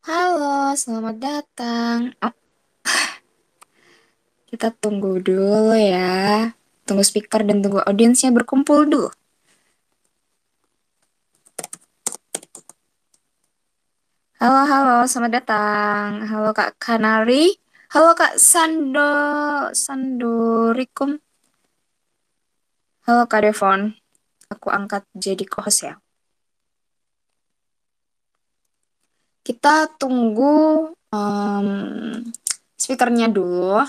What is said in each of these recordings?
Halo, selamat datang. Oh, kita tunggu dulu ya. Tunggu speaker dan tunggu audiensnya berkumpul dulu. Halo, halo, selamat datang. Halo Kak Kanari. Halo Kak Sando, Sandorikum. Halo Kak Devon. Aku angkat jadi co-host ya. Kita tunggu um, speakernya dulu.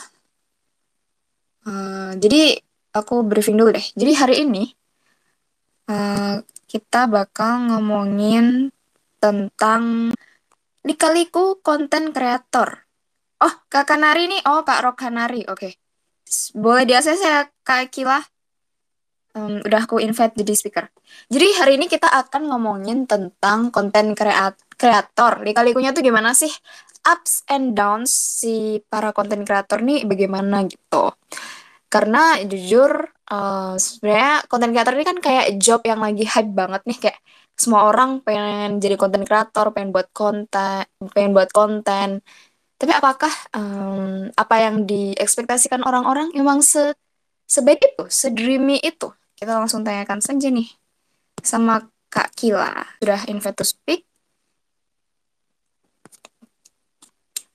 Uh, jadi aku briefing dulu deh. Jadi hari ini uh, kita bakal ngomongin tentang dikaliku konten kreator. Oh, Kak Kanari nih. Oh, Kak Rok Kanari. Oke. Okay. Boleh di akses ya, Kak Kila? Um, udah aku invite jadi speaker. Jadi hari ini kita akan ngomongin tentang konten kreator. Dikaliku-nya tuh gimana sih? Ups and downs si para konten kreator nih bagaimana gitu. Karena jujur uh, sebenarnya konten kreator ini kan kayak job yang lagi hype banget nih kayak semua orang pengen jadi konten kreator, pengen buat konten, pengen buat konten. Tapi apakah um, apa yang diekspektasikan orang-orang emang se sebaik itu, sedreamy itu? Kita langsung tanyakan saja nih sama Kak Kila. Sudah invite to speak?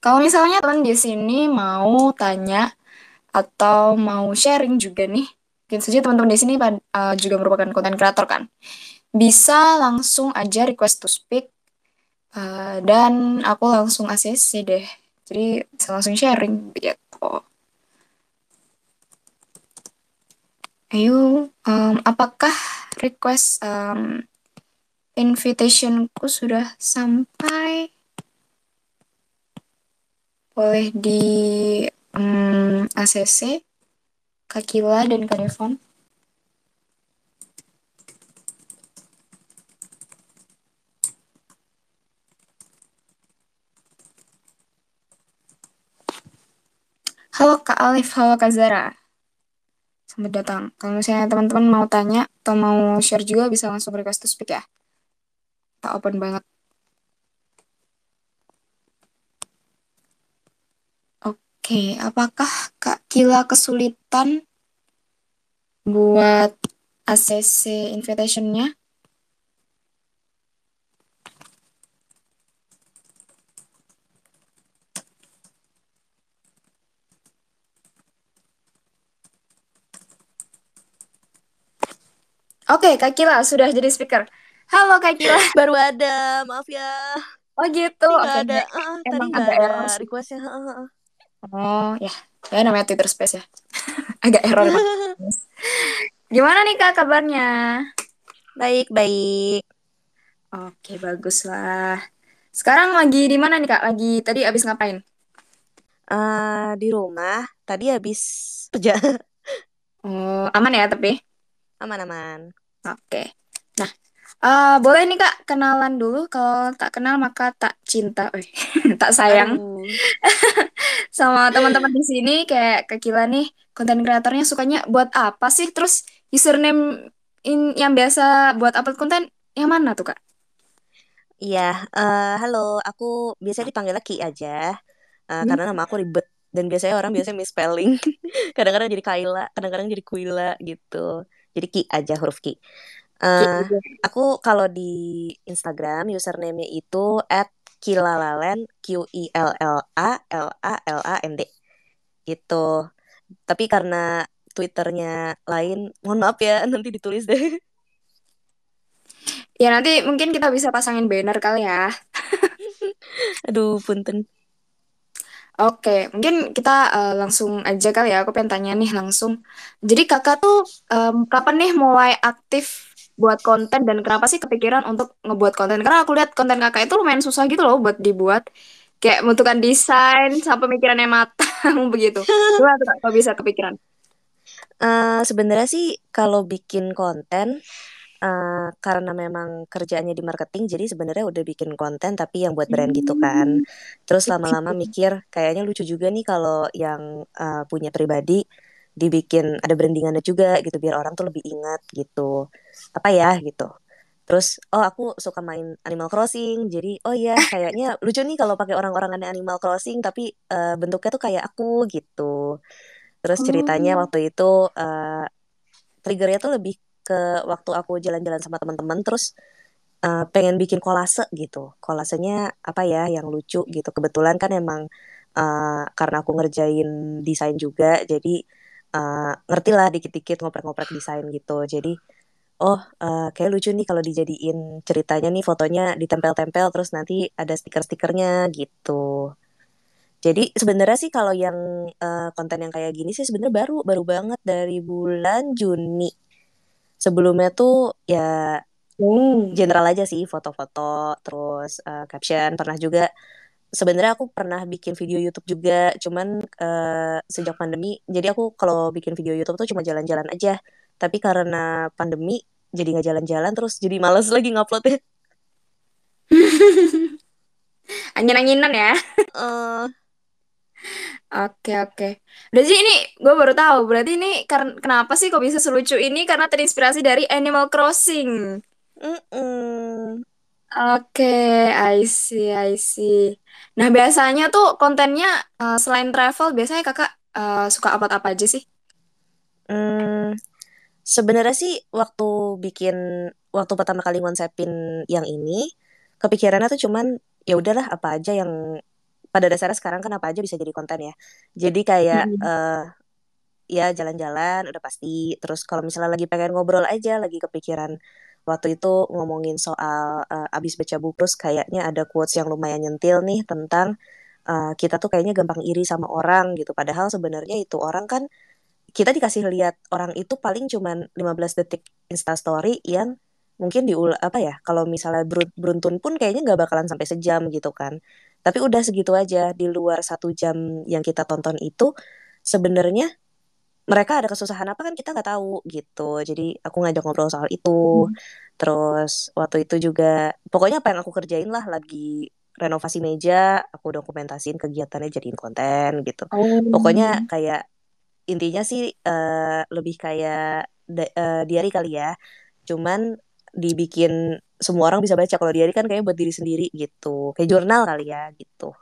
Kalau misalnya teman di sini mau tanya atau mau sharing juga nih, mungkin saja teman-teman di sini uh, juga merupakan konten kreator kan, bisa langsung aja request to speak uh, dan aku langsung ACC deh. Jadi bisa langsung sharing begitu. Ayo, um, apakah request um, invitationku sudah sampai? Boleh di um, ACC, Kak Kila dan Kak Devon. Halo Kak Alif, halo Kak Zara. Selamat datang. Kalau misalnya teman-teman mau tanya atau mau share juga bisa langsung request to speak ya. Kita open banget. Oke, apakah Kak Kila kesulitan buat ACC invitation-nya? Oke, Kak Kila sudah jadi speaker. Halo Kak Kila. Baru ada, maaf ya. Oh gitu. Tadi okay, ada, uh, emang tadi ada error requestnya. Uh, uh. Oh ya, ya namanya Twitter Space ya. agak error. Gimana nih Kak kabarnya? Baik, baik. Oke, bagus lah. Sekarang lagi di mana nih Kak? Lagi tadi abis ngapain? Uh, di rumah. Tadi habis kerja. Oh, aman ya tapi? Aman-aman. Oke. Nah, uh, boleh nih Kak kenalan dulu. Kalau tak kenal maka tak cinta, eh, tak sayang. Sama teman-teman di sini kayak Kekila nih, konten kreatornya sukanya buat apa sih? Terus username in, yang biasa buat upload konten yang mana tuh Kak? Iya, uh, halo. Aku biasa dipanggil Ki aja. Uh, hmm? Karena nama aku ribet dan biasanya orang biasanya misspelling. kadang-kadang jadi Kaila, kadang-kadang jadi Kuila gitu. Jadi Ki aja huruf Ki. Uh, aku kalau di Instagram username-nya itu at Kilalalen Q I L L A L A L A N D gitu. Tapi karena Twitternya lain, mohon maaf ya nanti ditulis deh. Ya nanti mungkin kita bisa pasangin banner kali ya. Aduh, punten. Oke, mungkin kita uh, langsung aja kali ya. Aku pengen tanya nih langsung. Jadi kakak tuh um, kapan nih mulai aktif buat konten dan kenapa sih kepikiran untuk ngebuat konten? Karena aku lihat konten kakak itu lumayan susah gitu loh buat dibuat. Kayak membutuhkan desain sampai pemikirannya matang begitu. Gimana tuh bisa kepikiran? Uh, Sebenarnya sih kalau bikin konten uh, karena memang kerjaannya di marketing jadi sebenarnya udah bikin konten tapi yang buat brand gitu kan terus lama-lama mikir kayaknya lucu juga nih kalau yang uh, punya pribadi dibikin ada brandingannya juga gitu biar orang tuh lebih ingat gitu apa ya gitu Terus oh aku suka main Animal Crossing. Jadi oh iya kayaknya lucu nih kalau pakai orang-orang aneh Animal Crossing tapi uh, bentuknya tuh kayak aku gitu. Terus ceritanya Oh. waktu itu uh, triggernya tuh lebih ke waktu aku jalan-jalan sama teman-teman terus uh, pengen bikin kolase gitu. Kolasenya apa ya yang lucu gitu. Kebetulan kan emang uh, karena aku ngerjain desain juga jadi uh, ngerti lah dikit-dikit ngoprek-ngoprek desain gitu. Jadi oh uh, kayak lucu nih kalau dijadiin ceritanya nih fotonya ditempel-tempel terus nanti ada stiker-stikernya gitu. Jadi sebenarnya sih kalau yang uh, konten yang kayak gini sih sebenarnya baru baru banget dari bulan Juni. Sebelumnya tuh ya Oh. general aja sih foto-foto terus uh, caption pernah juga sebenarnya aku pernah bikin video YouTube juga cuman uh, sejak pandemi jadi aku kalau bikin video YouTube tuh cuma jalan-jalan aja tapi karena pandemi jadi nggak jalan-jalan terus jadi males lagi nguploadnya Angin-anginan ya. uh, Oke, oke. Berarti ini gue baru tahu. Berarti ini karena kenapa sih kok bisa selucu ini? Karena terinspirasi dari Animal Crossing. mm-mm. Oke, I see, I see. Nah, biasanya tuh kontennya eh, selain travel, biasanya kakak eh, suka upload apa aja sih? Hmm, sebenarnya sih waktu bikin waktu pertama kali ngonsepin yang ini kepikirannya tuh cuman ya udahlah apa aja yang pada dasarnya sekarang kan apa aja bisa jadi konten ya. Jadi kayak Mm-mm. eh ya jalan-jalan udah pasti. Terus kalau misalnya lagi pengen ngobrol aja, lagi kepikiran waktu itu ngomongin soal eh, abis baca buku, terus kayaknya ada quotes yang lumayan nyentil nih tentang eh, kita tuh kayaknya gampang iri sama orang gitu. Padahal sebenarnya itu orang kan kita dikasih lihat orang itu paling cuman 15 detik Instastory yang mungkin diul apa ya kalau misalnya berun- beruntun pun kayaknya nggak bakalan sampai sejam gitu kan tapi udah segitu aja di luar satu jam yang kita tonton itu sebenarnya mereka ada kesusahan apa kan kita nggak tahu gitu jadi aku ngajak ngobrol soal itu terus waktu itu juga pokoknya apa yang aku kerjain lah lagi renovasi meja aku dokumentasiin kegiatannya jadiin konten gitu pokoknya Oh. kayak intinya sih eh, lebih kayak eh, diary kali ya. Cuman dibikin semua orang bisa baca. Kalau diary kan kayaknya buat diri sendiri gitu. Kayak jurnal kali ya gitu.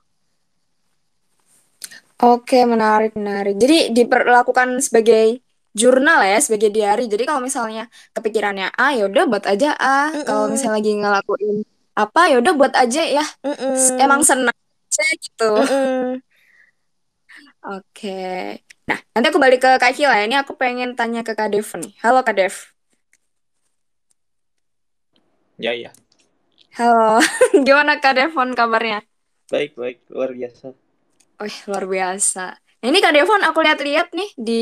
Oke, menarik, menarik. Jadi diperlakukan sebagai jurnal ya, sebagai diary. Jadi kalau misalnya kepikirannya A, ya udah buat aja A. Kalau Mm-mm, misalnya lagi ngelakuin apa, ya udah buat aja ya. S- Emang mm-mm, senang aja gitu. mm-mm. Oke. Nah, nanti aku balik ke Kak Kila ya. Ini aku pengen tanya ke Kak Dev nih. Halo Kak Dev. Ya, ya. Halo. Gimana Kak Devon kabarnya? Baik, baik. Luar biasa. Oh, luar biasa. Nah, ini Kak Devon aku lihat-lihat nih di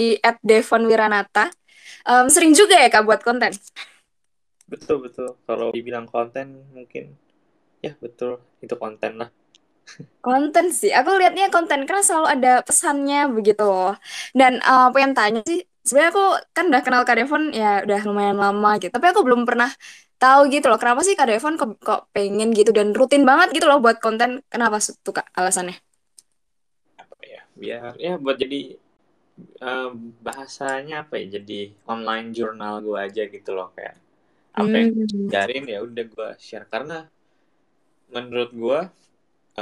@devonwiranata. Em, sering juga ya Kak buat konten? Betul, betul. Kalau dibilang konten, mungkin ya betul. Itu konten lah. Konten sih. Aku lihatnya konten karena selalu ada pesannya begitu loh. Dan eh, pengen tanya sih, sebenarnya aku kan udah kenal Kak Devon ya udah lumayan lama gitu. Tapi aku belum pernah tahu gitu loh. Kenapa sih Kak Devon kok, kok pengen gitu dan rutin banget gitu loh buat konten? Kenapa tuh Kak alasannya? Apa ya? Biar ya buat jadi eh, bahasanya apa ya? Jadi online jurnal gue aja gitu loh kayak apa yang Hmm. ya udah gue share karena menurut gue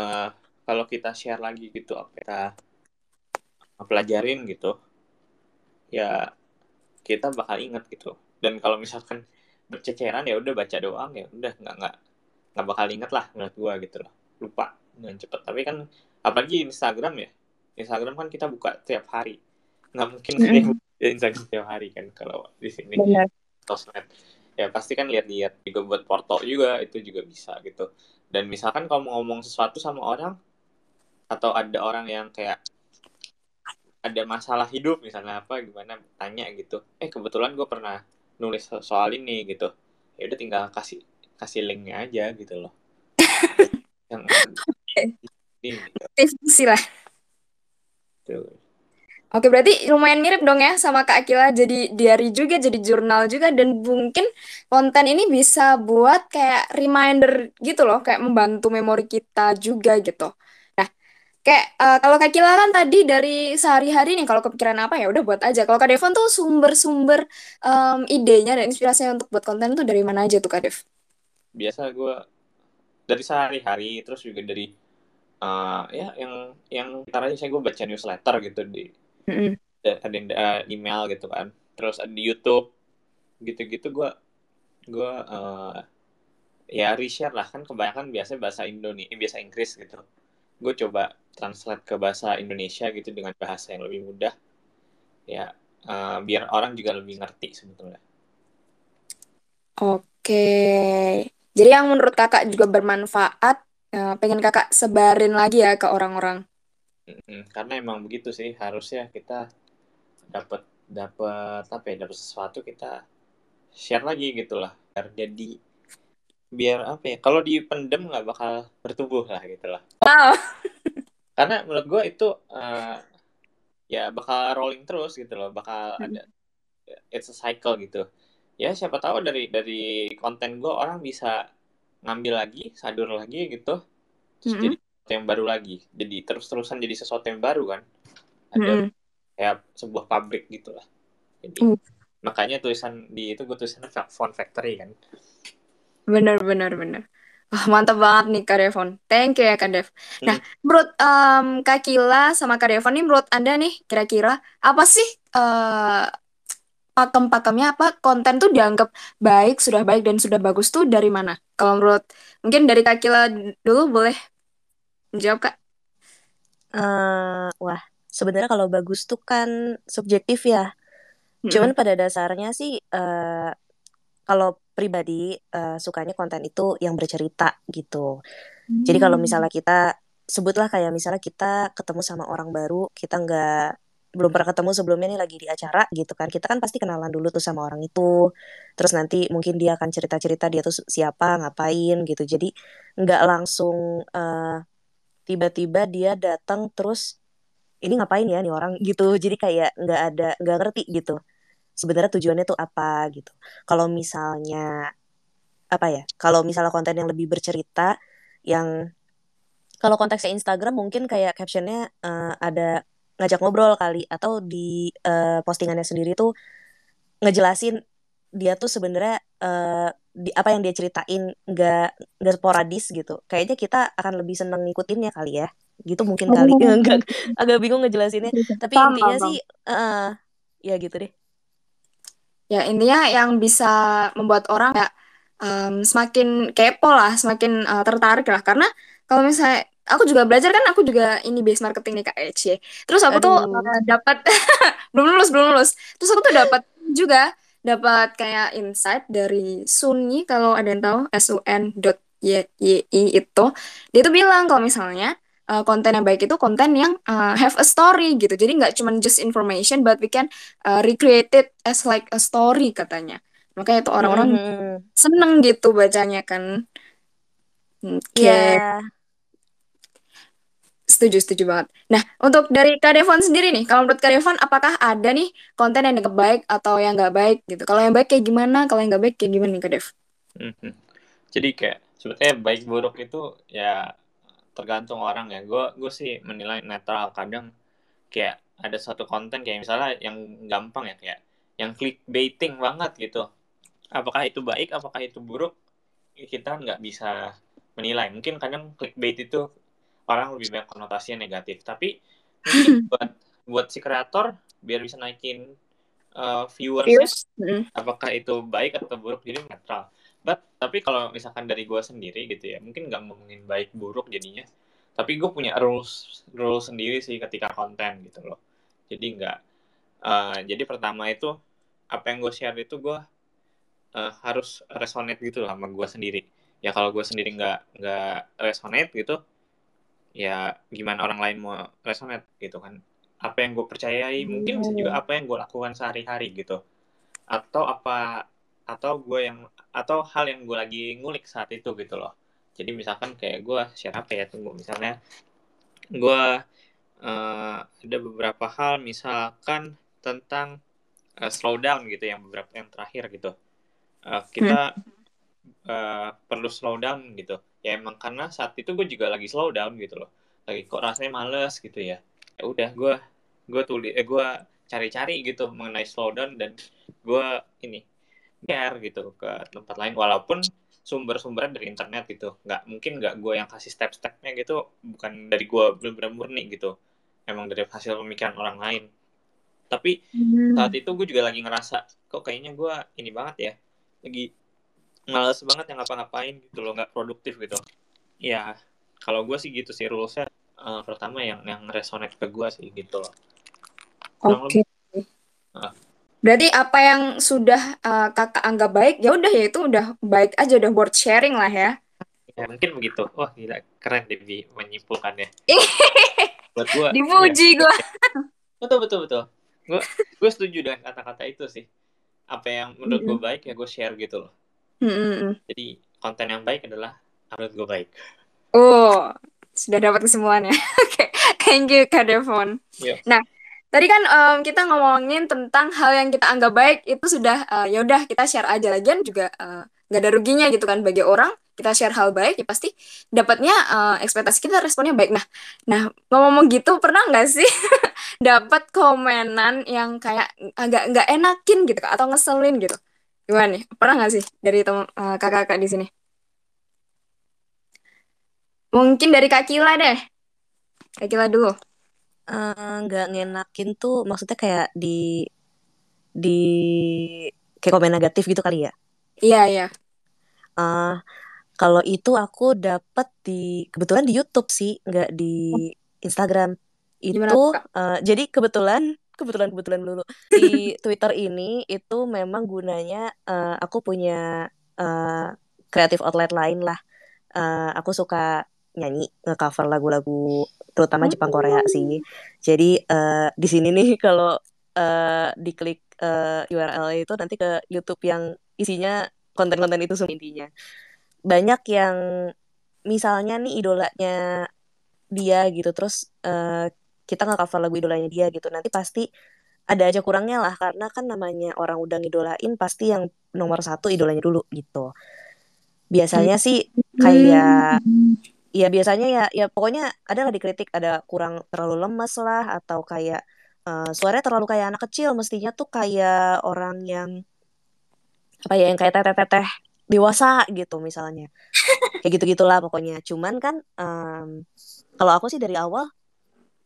eh, kalau kita share lagi gitu apa kita pelajarin gitu ya kita bakal ingat gitu. Dan kalau misalkan berceceran ya udah baca doang ya udah nggak nggak nggak bakal inget lah menurut gua gitu loh. Lupa dengan cepet. Tapi kan apalagi Instagram ya. Instagram kan kita buka tiap hari. Nggak mungkin buka Instagram tiap hari kan kalau di sini. Benar. sosmed. Ya pasti kan lihat-lihat juga buat porto juga itu juga bisa gitu. Dan misalkan kalau mau ngomong sesuatu sama orang atau ada orang yang kayak ada masalah hidup misalnya apa gimana tanya gitu eh kebetulan gue pernah nulis so- soal ini gitu ya udah tinggal kasih kasih linknya aja gitu loh yang ini gitu. Lah. Tuh. Oke, berarti lumayan mirip dong ya sama Kak Akila. Jadi diary juga, jadi jurnal juga. Dan mungkin konten ini bisa buat kayak reminder gitu loh. Kayak membantu memori kita juga gitu. Kayak eh, kalau Kak Akila kan tadi dari sehari-hari nih, kalau kepikiran apa ya udah buat aja. Kalau Kak Devon tuh sumber-sumber em, idenya dan inspirasinya untuk buat konten tuh dari mana aja tuh Kak Dev? biasa gue dari sehari-hari terus juga dari uh, ya yang yang aja saya gue baca newsletter gitu di Mm-mm. ada uh, email gitu kan terus ada di YouTube gitu-gitu gue gue uh, ya reshare lah kan kebanyakan biasa bahasa Indonesia biasa Inggris gitu gue coba translate ke bahasa Indonesia gitu dengan bahasa yang lebih mudah ya uh, biar orang juga lebih ngerti sebetulnya Oke. Jadi yang menurut kakak juga bermanfaat, uh, pengen kakak sebarin lagi ya ke orang-orang. Karena emang begitu sih harusnya kita dapat dapat apa ya dapat sesuatu kita share lagi gitulah biar jadi biar apa ya kalau dipendem nggak bakal bertumbuh lah gitulah. Wow. Karena menurut gue itu uh, ya bakal rolling terus gitu loh bakal hmm. ada it's a cycle gitu ya siapa tahu dari dari konten gue orang bisa ngambil lagi sadur lagi gitu terus mm -hmm. jadi sesuatu yang baru lagi jadi terus terusan jadi sesuatu yang baru kan ada mm -hmm. kayak sebuah pabrik gitu lah jadi mm. makanya tulisan di itu gue tulisan phone factory kan benar benar benar Wah, mantap banget nih Kak Devon. Thank you ya Kak Dev. Nah, hmm. menurut um, Kak Kila sama Kak Devon nih, menurut Anda nih, kira-kira apa sih uh, pakem-pakemnya apa konten tuh dianggap baik, sudah baik dan sudah bagus tuh dari mana? Kalau menurut mungkin dari Kak Kila dulu boleh menjawab Kak. Uh, wah, sebenarnya kalau bagus tuh kan subjektif ya. Hmm. Cuman pada dasarnya sih uh, kalau pribadi uh, sukanya konten itu yang bercerita gitu. Hmm. Jadi kalau misalnya kita sebutlah kayak misalnya kita ketemu sama orang baru, kita nggak belum pernah ketemu sebelumnya nih lagi di acara gitu kan kita kan pasti kenalan dulu tuh sama orang itu. Terus nanti mungkin dia akan cerita cerita dia tuh siapa ngapain gitu. Jadi nggak langsung tiba tiba-tiba dia datang terus ini ngapain ya nih orang? gitu. Jadi kayak nggak ada nggak ngerti gitu sebenarnya tujuannya tuh apa gitu. Kalau misalnya apa ya kalau misalnya konten yang lebih bercerita yang kalau konteksnya Instagram mungkin kayak captionnya uh, ada ngajak ngobrol kali atau di uh, postingannya sendiri tuh ngejelasin dia tuh sebenarnya uh, di apa yang dia ceritain nggak nggak sporadis gitu. Kayaknya kita akan lebih seneng ngikutinnya kali ya. Gitu mungkin kali. Nggak agak bingung ngejelasinnya. Tapi Sama, intinya bang. sih uh, ya gitu deh ya intinya yang bisa membuat orang ya um, semakin kepo lah semakin uh, tertarik lah karena kalau misalnya aku juga belajar kan aku juga ini base marketing nih kak Eci. Terus aku Aduh. tuh uh, dapat belum lulus belum lulus. Terus aku tuh dapat juga dapat kayak insight dari Sunyi kalau ada yang tahu S U N dot Y Y I itu dia tuh bilang kalau misalnya uh, konten yang baik itu konten yang uh, have a story gitu. Jadi nggak cuma just information but we can uh, recreate it as like a story katanya. Makanya itu orang-orang mm -hmm. seneng gitu bacanya kan. Oke. Okay. Yeah. Setuju, setuju banget. Nah, untuk dari Kak Devon sendiri nih, kalau menurut Kak Devon, apakah ada nih konten yang baik atau yang nggak baik gitu? Kalau yang baik kayak gimana? Kalau yang nggak baik kayak gimana nih Kak Dev? Mm-hmm. Jadi kayak sebetulnya baik buruk itu ya tergantung orang ya. Gue gue sih menilai netral. Kadang kayak ada satu konten kayak misalnya yang gampang ya kayak yang clickbaiting banget gitu. Apakah itu baik? Apakah itu buruk? Kita nggak bisa menilai. Mungkin kadang clickbait itu orang lebih banyak konotasinya negatif tapi buat buat si kreator biar bisa naikin uh, viewers mm. apakah itu baik atau buruk jadi netral but tapi kalau misalkan dari gue sendiri gitu ya mungkin nggak ngomongin baik buruk jadinya. Tapi gue punya rules rules sendiri sih ketika konten gitu loh. Jadi nggak uh, jadi pertama itu apa yang gue share itu gue uh, harus resonate gitu lah sama gue sendiri. Ya kalau gue sendiri nggak nggak resonate gitu ya gimana orang lain mau resonate gitu kan. Apa yang gue percayai mungkin bisa juga apa yang gue lakukan sehari-hari gitu. Atau apa atau gue yang atau hal yang gue lagi ngulik saat itu gitu loh. Jadi misalkan kayak gue share apa ya tunggu misalnya gue uh, ada beberapa hal misalkan tentang uh, slow down gitu yang beberapa yang terakhir gitu. Uh, kita uh, perlu slow down gitu. Ya emang karena saat itu gue juga lagi slow down gitu loh. Lagi kok rasanya males gitu ya. Ya udah gue gue tulis eh gue cari-cari gitu mengenai slow down dan gue ini share gitu ke tempat lain walaupun sumber-sumbernya dari internet gitu nggak mungkin nggak gue yang kasih step-stepnya gitu bukan dari gue benar-benar murni gitu emang dari hasil pemikiran orang lain tapi Hmm. saat itu gue juga lagi ngerasa kok kayaknya gue ini banget ya lagi males banget yang ngapa-ngapain gitu loh nggak produktif gitu ya kalau gue sih gitu sih rulesnya eh, pertama yang yang resonate ke gue sih gitu loh Oke. Ah. Berarti apa yang sudah uh, kakak anggap baik, ya udah ya itu udah baik aja, udah worth sharing lah ya. ya mungkin begitu wah gila keren deh Bi, menyimpulkannya buat gue Dipuji gua. betul betul betul gue setuju dengan kata-kata itu sih apa yang menurut gue baik ya gue share gitu loh hmm, hmm. jadi konten yang baik adalah menurut gue baik Oh, sudah dapat kesemuanya. Oke, thank you Kak Devon. Iya. Nah, tadi kan em, kita ngomongin tentang hal yang kita anggap baik itu sudah eh, ya udah kita share aja lagian juga eh, nggak ada ruginya gitu kan bagi orang kita share hal baik ya pasti dapatnya eh, ekspektasi kita responnya baik. Nah, nah ngomong gitu pernah nggak sih dapat komenan yang kayak agak nggak enakin gitu atau ngeselin gitu? Gimana nih? Pernah nggak sih dari eh, kakak-kakak di sini? Mungkin dari Kak Kila deh. Kak Kila dulu. Eh, nggak ngenakin tuh maksudnya kayak di di kayak komen negatif gitu kali ya. Iya, iya. Eh, kalau itu aku dapat di kebetulan di YouTube sih, nggak di Instagram. Itu eh, jadi kebetulan kebetulan kebetulan dulu di Twitter ini itu memang gunanya eh, aku punya eh, creative outlet lain lah. Eh, aku suka nyanyi nge-cover lagu-lagu terutama Jepang Korea sih. Jadi eh, di sini nih kalau eh, diklik eh, URL itu nanti ke YouTube yang isinya konten-konten itu semua intinya. Banyak yang misalnya nih idolanya dia gitu terus eh, kita nggak cover lagu idolanya dia gitu nanti pasti ada aja kurangnya lah karena kan namanya orang udah ngidolain pasti yang nomor satu idolanya dulu gitu biasanya sih kayak ya biasanya ya ya pokoknya ada lah dikritik ada kurang terlalu lemes lah atau kayak eh, suaranya terlalu kayak anak kecil. Mestinya tuh kayak orang yang apa ya yang kayak teteh-teteh dewasa gitu misalnya. Kayak gitu gitulah pokoknya. Cuman kan em, kalau aku sih dari awal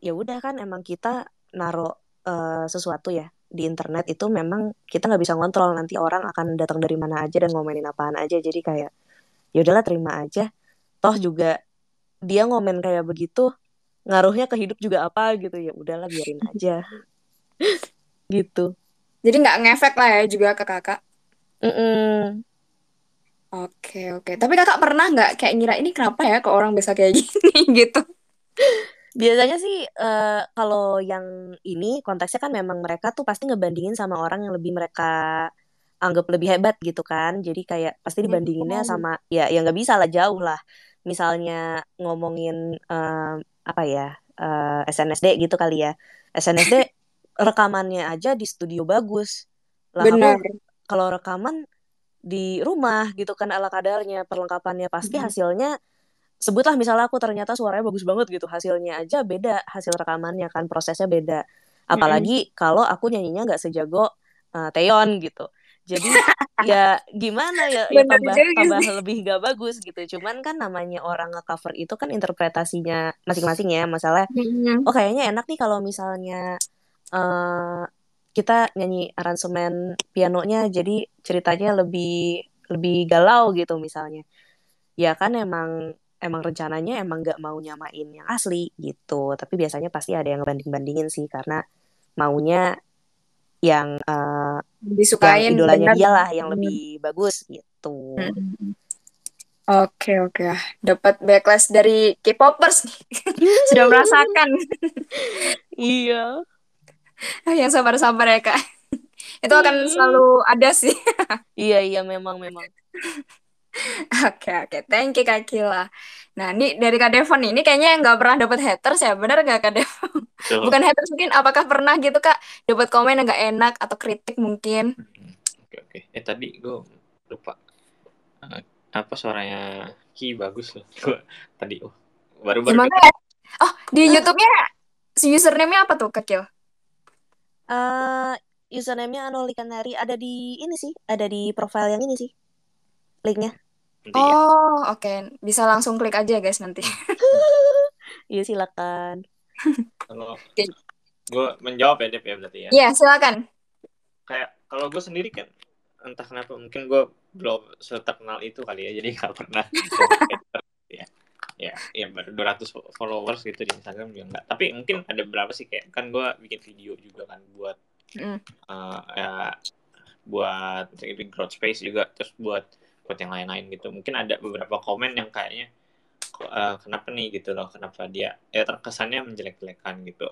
ya udah kan emang kita naruh eh, sesuatu ya di internet itu memang kita nggak bisa ngontrol. Nanti orang akan datang dari mana aja dan ngomenin apaan aja. Jadi kayak ya udahlah terima aja. Toh juga dia ngomen kayak begitu ngaruhnya ke hidup juga apa gitu ya udahlah biarin aja gitu Jadi nggak ngefek lah ya juga ke kakak. Mm-mm. Oke, oke. Tapi kakak pernah nggak kayak ngira ini kenapa ya ke orang bisa kayak gini gitu? Biasanya sih eh, kalau yang ini konteksnya kan memang mereka tuh pasti ngebandingin sama orang yang lebih mereka anggap lebih hebat gitu kan. Jadi kayak pasti dibandinginnya Oh. sama ya ya nggak bisa lah jauh lah. Misalnya ngomongin eh, apa ya eh, SNSD gitu kali ya. SNSD rekamannya aja di studio bagus. Lah Benar. kalau rekaman di rumah gitu kan ala kadarnya perlengkapannya pasti Mhm. hasilnya sebutlah misalnya aku ternyata suaranya bagus banget gitu hasilnya aja beda hasil rekamannya kan prosesnya beda apalagi kalau aku nyanyinya nggak sejago uh, Taeyeon gitu jadi ya gimana ya, ya tambah tambah lebih gak bagus gitu. Cuman kan namanya orang nge-cover itu kan interpretasinya masing-masing ya. Masalah Mhm. oh kayaknya enak nih kalau misalnya eh kita nyanyi aransemen pianonya jadi ceritanya lebih lebih galau gitu misalnya. Ya kan emang emang rencananya emang nggak mau nyamain yang asli gitu. Tapi biasanya pasti ada yang banding-bandingin sih karena maunya yang yang Disukain idolanya benar. dia lah yang lebih bagus gitu Mhm. Oke, oke. Ah, Dapat backlash dari K-popers nih. Sudah merasakan. iya Yang sabar-sabar ya, Kak. Itu akan selalu ada sih. iya iya memang memang Oke, oke. Thank you, Kak Kila. Nah, ini dari Kak Devon. Ini kayaknya nggak pernah dapat haters ya. Benar nggak, Kak Devon? Betul. Bukan haters mungkin. Apakah pernah gitu, Kak? Dapat komen yang nggak enak atau kritik mungkin? Hmm, Oke oke. Eh tadi gue lupa Eh, apa suaranya Ki bagus loh. Gua tadi oh, baru baru Gimana ya? Oh, di YouTube-nya si username-nya apa tuh, Kak Kil? eh username-nya Anoli Kanari ada di ini sih ada di profile yang ini sih linknya nanti ya Oh, oke. Bisa langsung klik aja guys nanti. Iya silakan. Kalau gue menjawab ya Dep ya berarti ya. Iya, silakan. kayak kalau gue sendiri kan entah kenapa mungkin gue belum terkenal itu kali ya jadi nggak pernah ya. Ya ya baru 200 followers gitu di Instagram juga enggak tapi mungkin ada berapa sih kayak kan gue bikin video juga kan buat Mm. eh, ya buat di growth space juga terus buat buat yang lain-lain gitu. Mungkin ada beberapa komen yang kayaknya eh, kenapa nih gitu loh kenapa dia ya terkesannya menjelek-jelekan gitu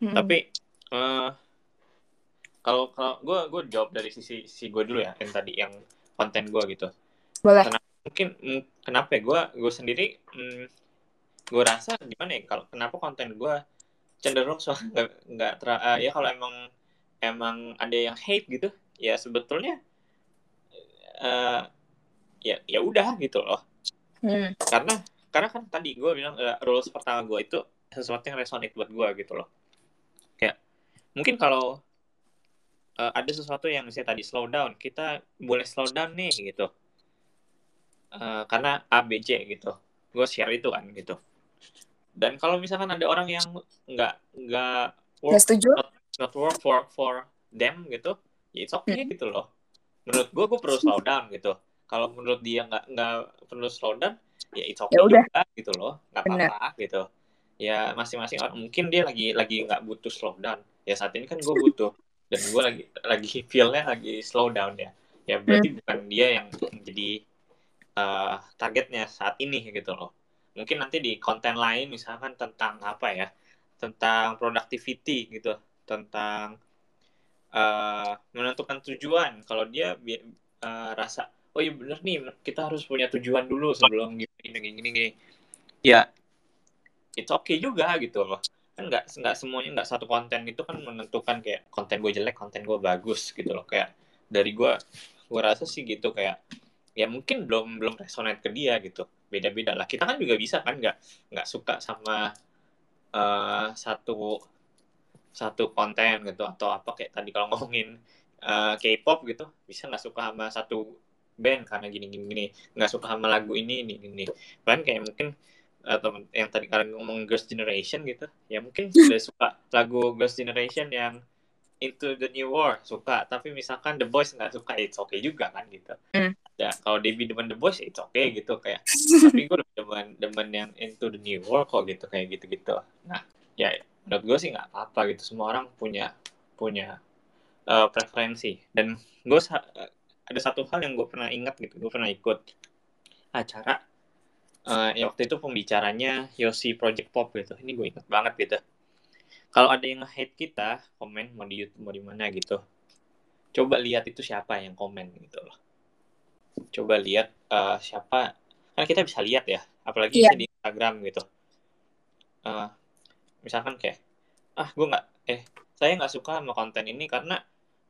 Mm-mm. tapi eh kalau kalau gue gue jawab dari sisi sisi gue dulu ya yang tadi yang konten gue gitu boleh. mungkin mm, kenapa ya gue gue sendiri mm, gue rasa gimana ya kalau kenapa konten gue cenderung soal nggak nggak ter eh, ya kalau emang emang ada yang hate gitu ya sebetulnya eh ya ya udah gitu loh Hmm. karena karena kan tadi gue bilang eh, rules pertama gue itu sesuatu yang resonate buat gue gitu loh. Kayak mungkin kalau eh, ada sesuatu yang misalnya tadi slow down kita boleh slow down nih gitu. Eh, karena A B C gitu. Gue share itu kan gitu. Dan kalau misalkan ada orang yang nggak nggak work Nggak setuju? not work for for them gitu ya it's okay gitu loh. Menurut gue gue perlu slow down gitu. Kalau menurut dia nggak nggak perlu slow down ya it's okay Ya udah. juga gitu loh nggak apa-apa gitu. Ya masing-masing orang mungkin dia lagi lagi nggak butuh slow down. Ya saat ini kan gue butuh dan gue lagi lagi feelnya lagi slow down ya. Ya berarti bukan dia yang jadi eh, targetnya saat ini gitu loh. Mungkin nanti di konten lain misalkan tentang apa ya tentang productivity gitu tentang eh, menentukan tujuan. Kalau dia eh, rasa oh iya bener nih kita harus punya tujuan dulu sebelum gini gini gini, gini. ya it's okay juga gitu loh. Kan nggak nggak semuanya nggak satu konten itu kan menentukan kayak konten gue jelek konten gue bagus gitu loh. Kayak dari gue gue rasa sih gitu kayak ya mungkin belum belum resonate ke dia gitu. Beda beda lah. Kita kan juga bisa kan nggak nggak suka sama eh, satu satu konten gitu atau apa kayak tadi kalau ngomongin eh, K-pop gitu bisa nggak suka sama satu band karena gini gini gini nggak suka sama lagu ini ini ini. Kan kayak mungkin atau yang tadi kalian ngomong Girls Generation gitu ya mungkin sudah suka lagu Girls Generation yang Into the New War suka. Tapi misalkan The Boys nggak suka it's okay juga kan gitu. Hmm. ya kalau Debbie demen The Boys it's okay gitu kayak tapi gue demen demen yang Into the New War kok gitu kayak gitu gitu nah ya menurut gue sih nggak apa-apa gitu semua orang punya punya eh, preferensi. Dan gue ada satu hal yang gue pernah ingat gitu gue pernah ikut acara eh, ya waktu itu pembicaranya Yosi Project Pop gitu. Ini gue ingat banget gitu. Kalau ada yang hate kita komen mau di YouTube mau di mana gitu. Coba lihat itu siapa yang komen gitu loh. Coba lihat eh, siapa kan kita bisa lihat ya apalagi misalnya di Instagram gitu. Eh, misalkan kayak ah gue nggak eh saya nggak suka sama konten ini karena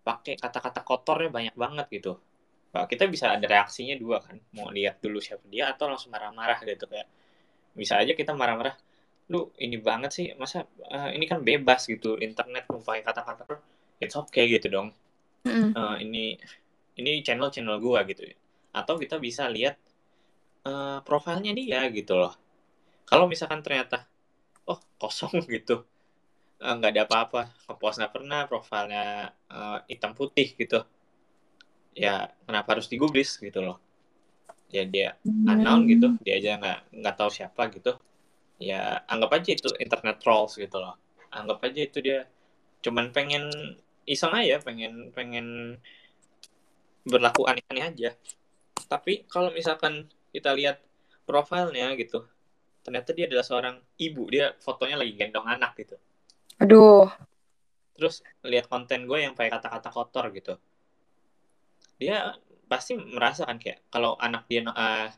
pakai kata-kata kotornya banyak banget gitu Nah, kita bisa ada reaksinya dua kan. Mau lihat dulu siapa dia atau langsung marah-marah gitu kayak bisa aja kita marah-marah lu ini banget sih masa eh, ini kan bebas gitu internet pakai kata-kata it's okay gitu dong. Mm-mm. Eh, ini ini channel channel gua gitu. Atau kita bisa lihat eh, profilnya dia gitu loh. Kalau misalkan ternyata oh kosong gitu nggak ada apa-apa ngepost nggak pernah profilnya eh, hitam putih gitu ya kenapa harus digubris gitu loh. Ya dia unknown gitu dia aja nggak nggak tahu siapa gitu. Ya anggap aja itu internet trolls gitu loh. Anggap aja itu dia cuman pengen iseng aja pengen pengen berlaku aneh-aneh aja. Tapi kalau misalkan kita lihat profilnya gitu ternyata dia adalah seorang ibu. Dia fotonya lagi gendong anak gitu. Aduh. terus lihat konten gue yang pakai kata-kata kotor gitu dia pasti merasa kan kayak kalau anak dia eh,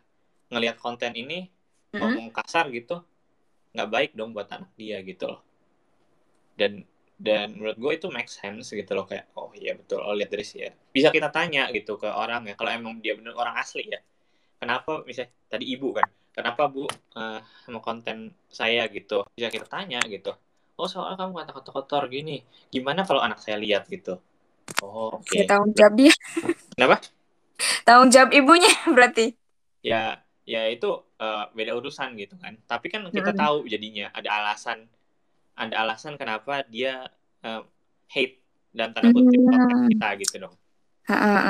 ngelihat konten ini Mm-mm. ngomong kasar gitu nggak baik dong buat anak dia gitu loh. Dan dan menurut gue itu make sense gitu loh kayak oh iya betul oh lihat dari sih ya bisa kita tanya gitu ke orang ya kalau emang dia bener orang asli ya. Kenapa misalnya tadi ibu kan kenapa bu eh, sama konten saya gitu? Bisa kita tanya gitu. Oh soalnya kamu kata-kata kotor gini gimana kalau anak saya lihat gitu oh oke. Ya, tanggung jawab dia. kenapa? Tanggung jawab ibunya berarti. ya ya itu uh, beda urusan gitu kan. Tapi kan kita Mm-mm. tahu jadinya ada alasan ada alasan kenapa dia uh, hate dan tanda kutip Hmm. kita gitu dong.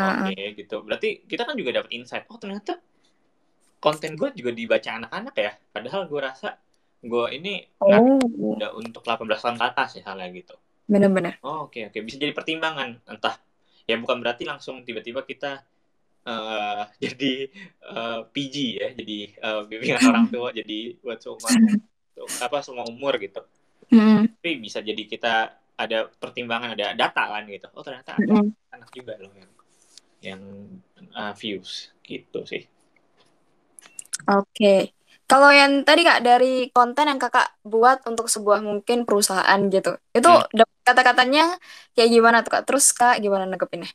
Oke gitu. Berarti kita kan juga dapat insight oh ternyata konten gue juga dibaca anak-anak ya? Padahal gue rasa gue ini Oh, udah untuk 18 tahun ke atas ya halnya gitu bener-bener. Oh, oke oke bisa jadi pertimbangan entah ya bukan berarti langsung tiba-tiba kita eh, jadi eh, PG ya jadi eh, bimbingan orang tua jadi buat semua apa semua umur gitu Mm-mm. tapi bisa jadi kita ada pertimbangan ada data kan gitu oh ternyata ada Mm-mm. anak juga loh yang yang eh, views gitu sih Oke. Kalau yang tadi Kak dari konten yang Kakak buat untuk sebuah mungkin perusahaan gitu. Itu Hmm. kata-katanya kayak gimana tuh Kak? Terus Kak gimana nanggepinnya?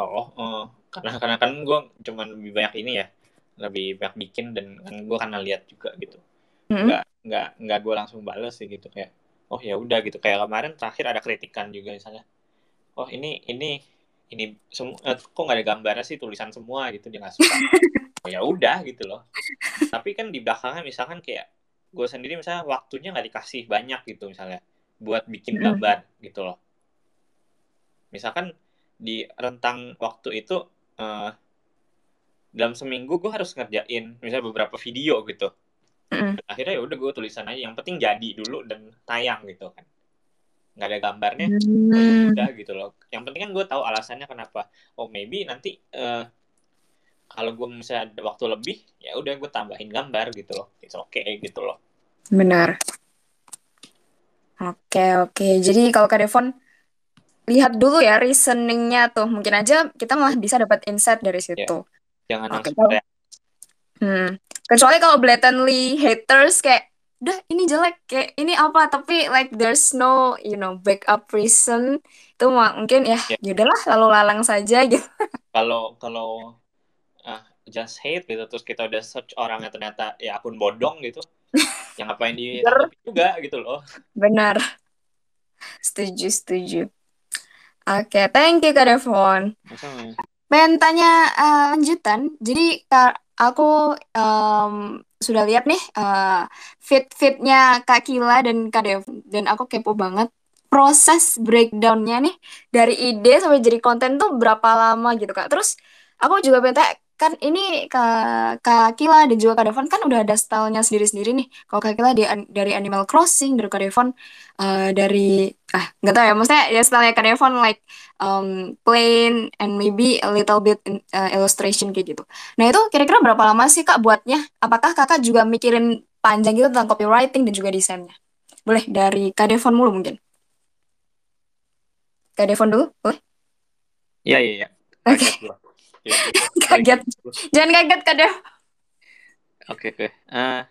oh eh, karena karena kan gue cuman lebih banyak ini ya lebih banyak bikin dan kan gue karena lihat juga gitu Mm-mm. nggak nggak nggak gue langsung bales sih gitu kayak oh ya udah gitu kayak kemarin terakhir ada kritikan juga misalnya oh ini ini ini semua eh, kok nggak ada gambarnya sih tulisan semua gitu dia nggak suka oh, ya udah gitu loh. Tapi kan di belakangnya misalkan kayak gue sendiri misalnya waktunya nggak dikasih banyak gitu misalnya buat bikin Mm. gambar gitu loh. Misalkan di rentang waktu itu eh, dalam seminggu gue harus ngerjain misalnya beberapa video gitu. Dan akhirnya ya udah gue tulisan aja yang penting jadi dulu dan tayang gitu kan. Nggak ada gambarnya udah gitu loh. Yang penting kan gue tahu alasannya kenapa. Oh maybe nanti eh, kalau gue misalnya ada waktu lebih ya udah gue tambahin gambar gitu loh it's okay gitu loh Benar. Oke, oke. Jadi kalau Devon lihat dulu ya reasoningnya tuh. Mungkin aja kita malah bisa dapat insight dari ya situ. jangan Oke, langsung hmm. Kecuali kalau blatantly haters kayak udah ini jelek kayak ini apa tapi like there's no you know backup reason itu mungkin ya ya ya udahlah lalu lalang saja gitu. kalau kalau just hate gitu terus kita udah search orangnya ternyata ya akun bodong gitu yang ngapain ditanggapi juga gitu loh benar. Setuju, setuju. Oke, thank you Kak Devon. Pengen tanya eh, lanjutan. Jadi Kak, aku em, sudah lihat nih eh, fit-fitnya Kak Kila dan Kak Dev dan aku kepo banget proses breakdownnya nih dari ide sampai jadi konten tuh berapa lama gitu Kak. Terus aku juga pengen tanya kan ini Kak, Kak Kila dan juga Kak Devon kan udah ada stylenya sendiri-sendiri nih. Kalau Kak Kila di, dari Animal Crossing, dari Kak Devon eh, dari ah nggak tahu ya maksudnya ya stylenya Kak Devon like um, plain and maybe a little bit in- uh, illustration kayak gitu. Nah itu kira-kira berapa lama sih Kak buatnya? Apakah Kakak juga mikirin panjang gitu tentang copywriting dan juga desainnya? Boleh dari Kak Devon mulu mungkin. Kak Devon dulu, boleh? Iya iya iya. Oke, Kaget Iya, iya, iya. kaget. Gua. Jangan kaget Dev. Oke oke. Eh,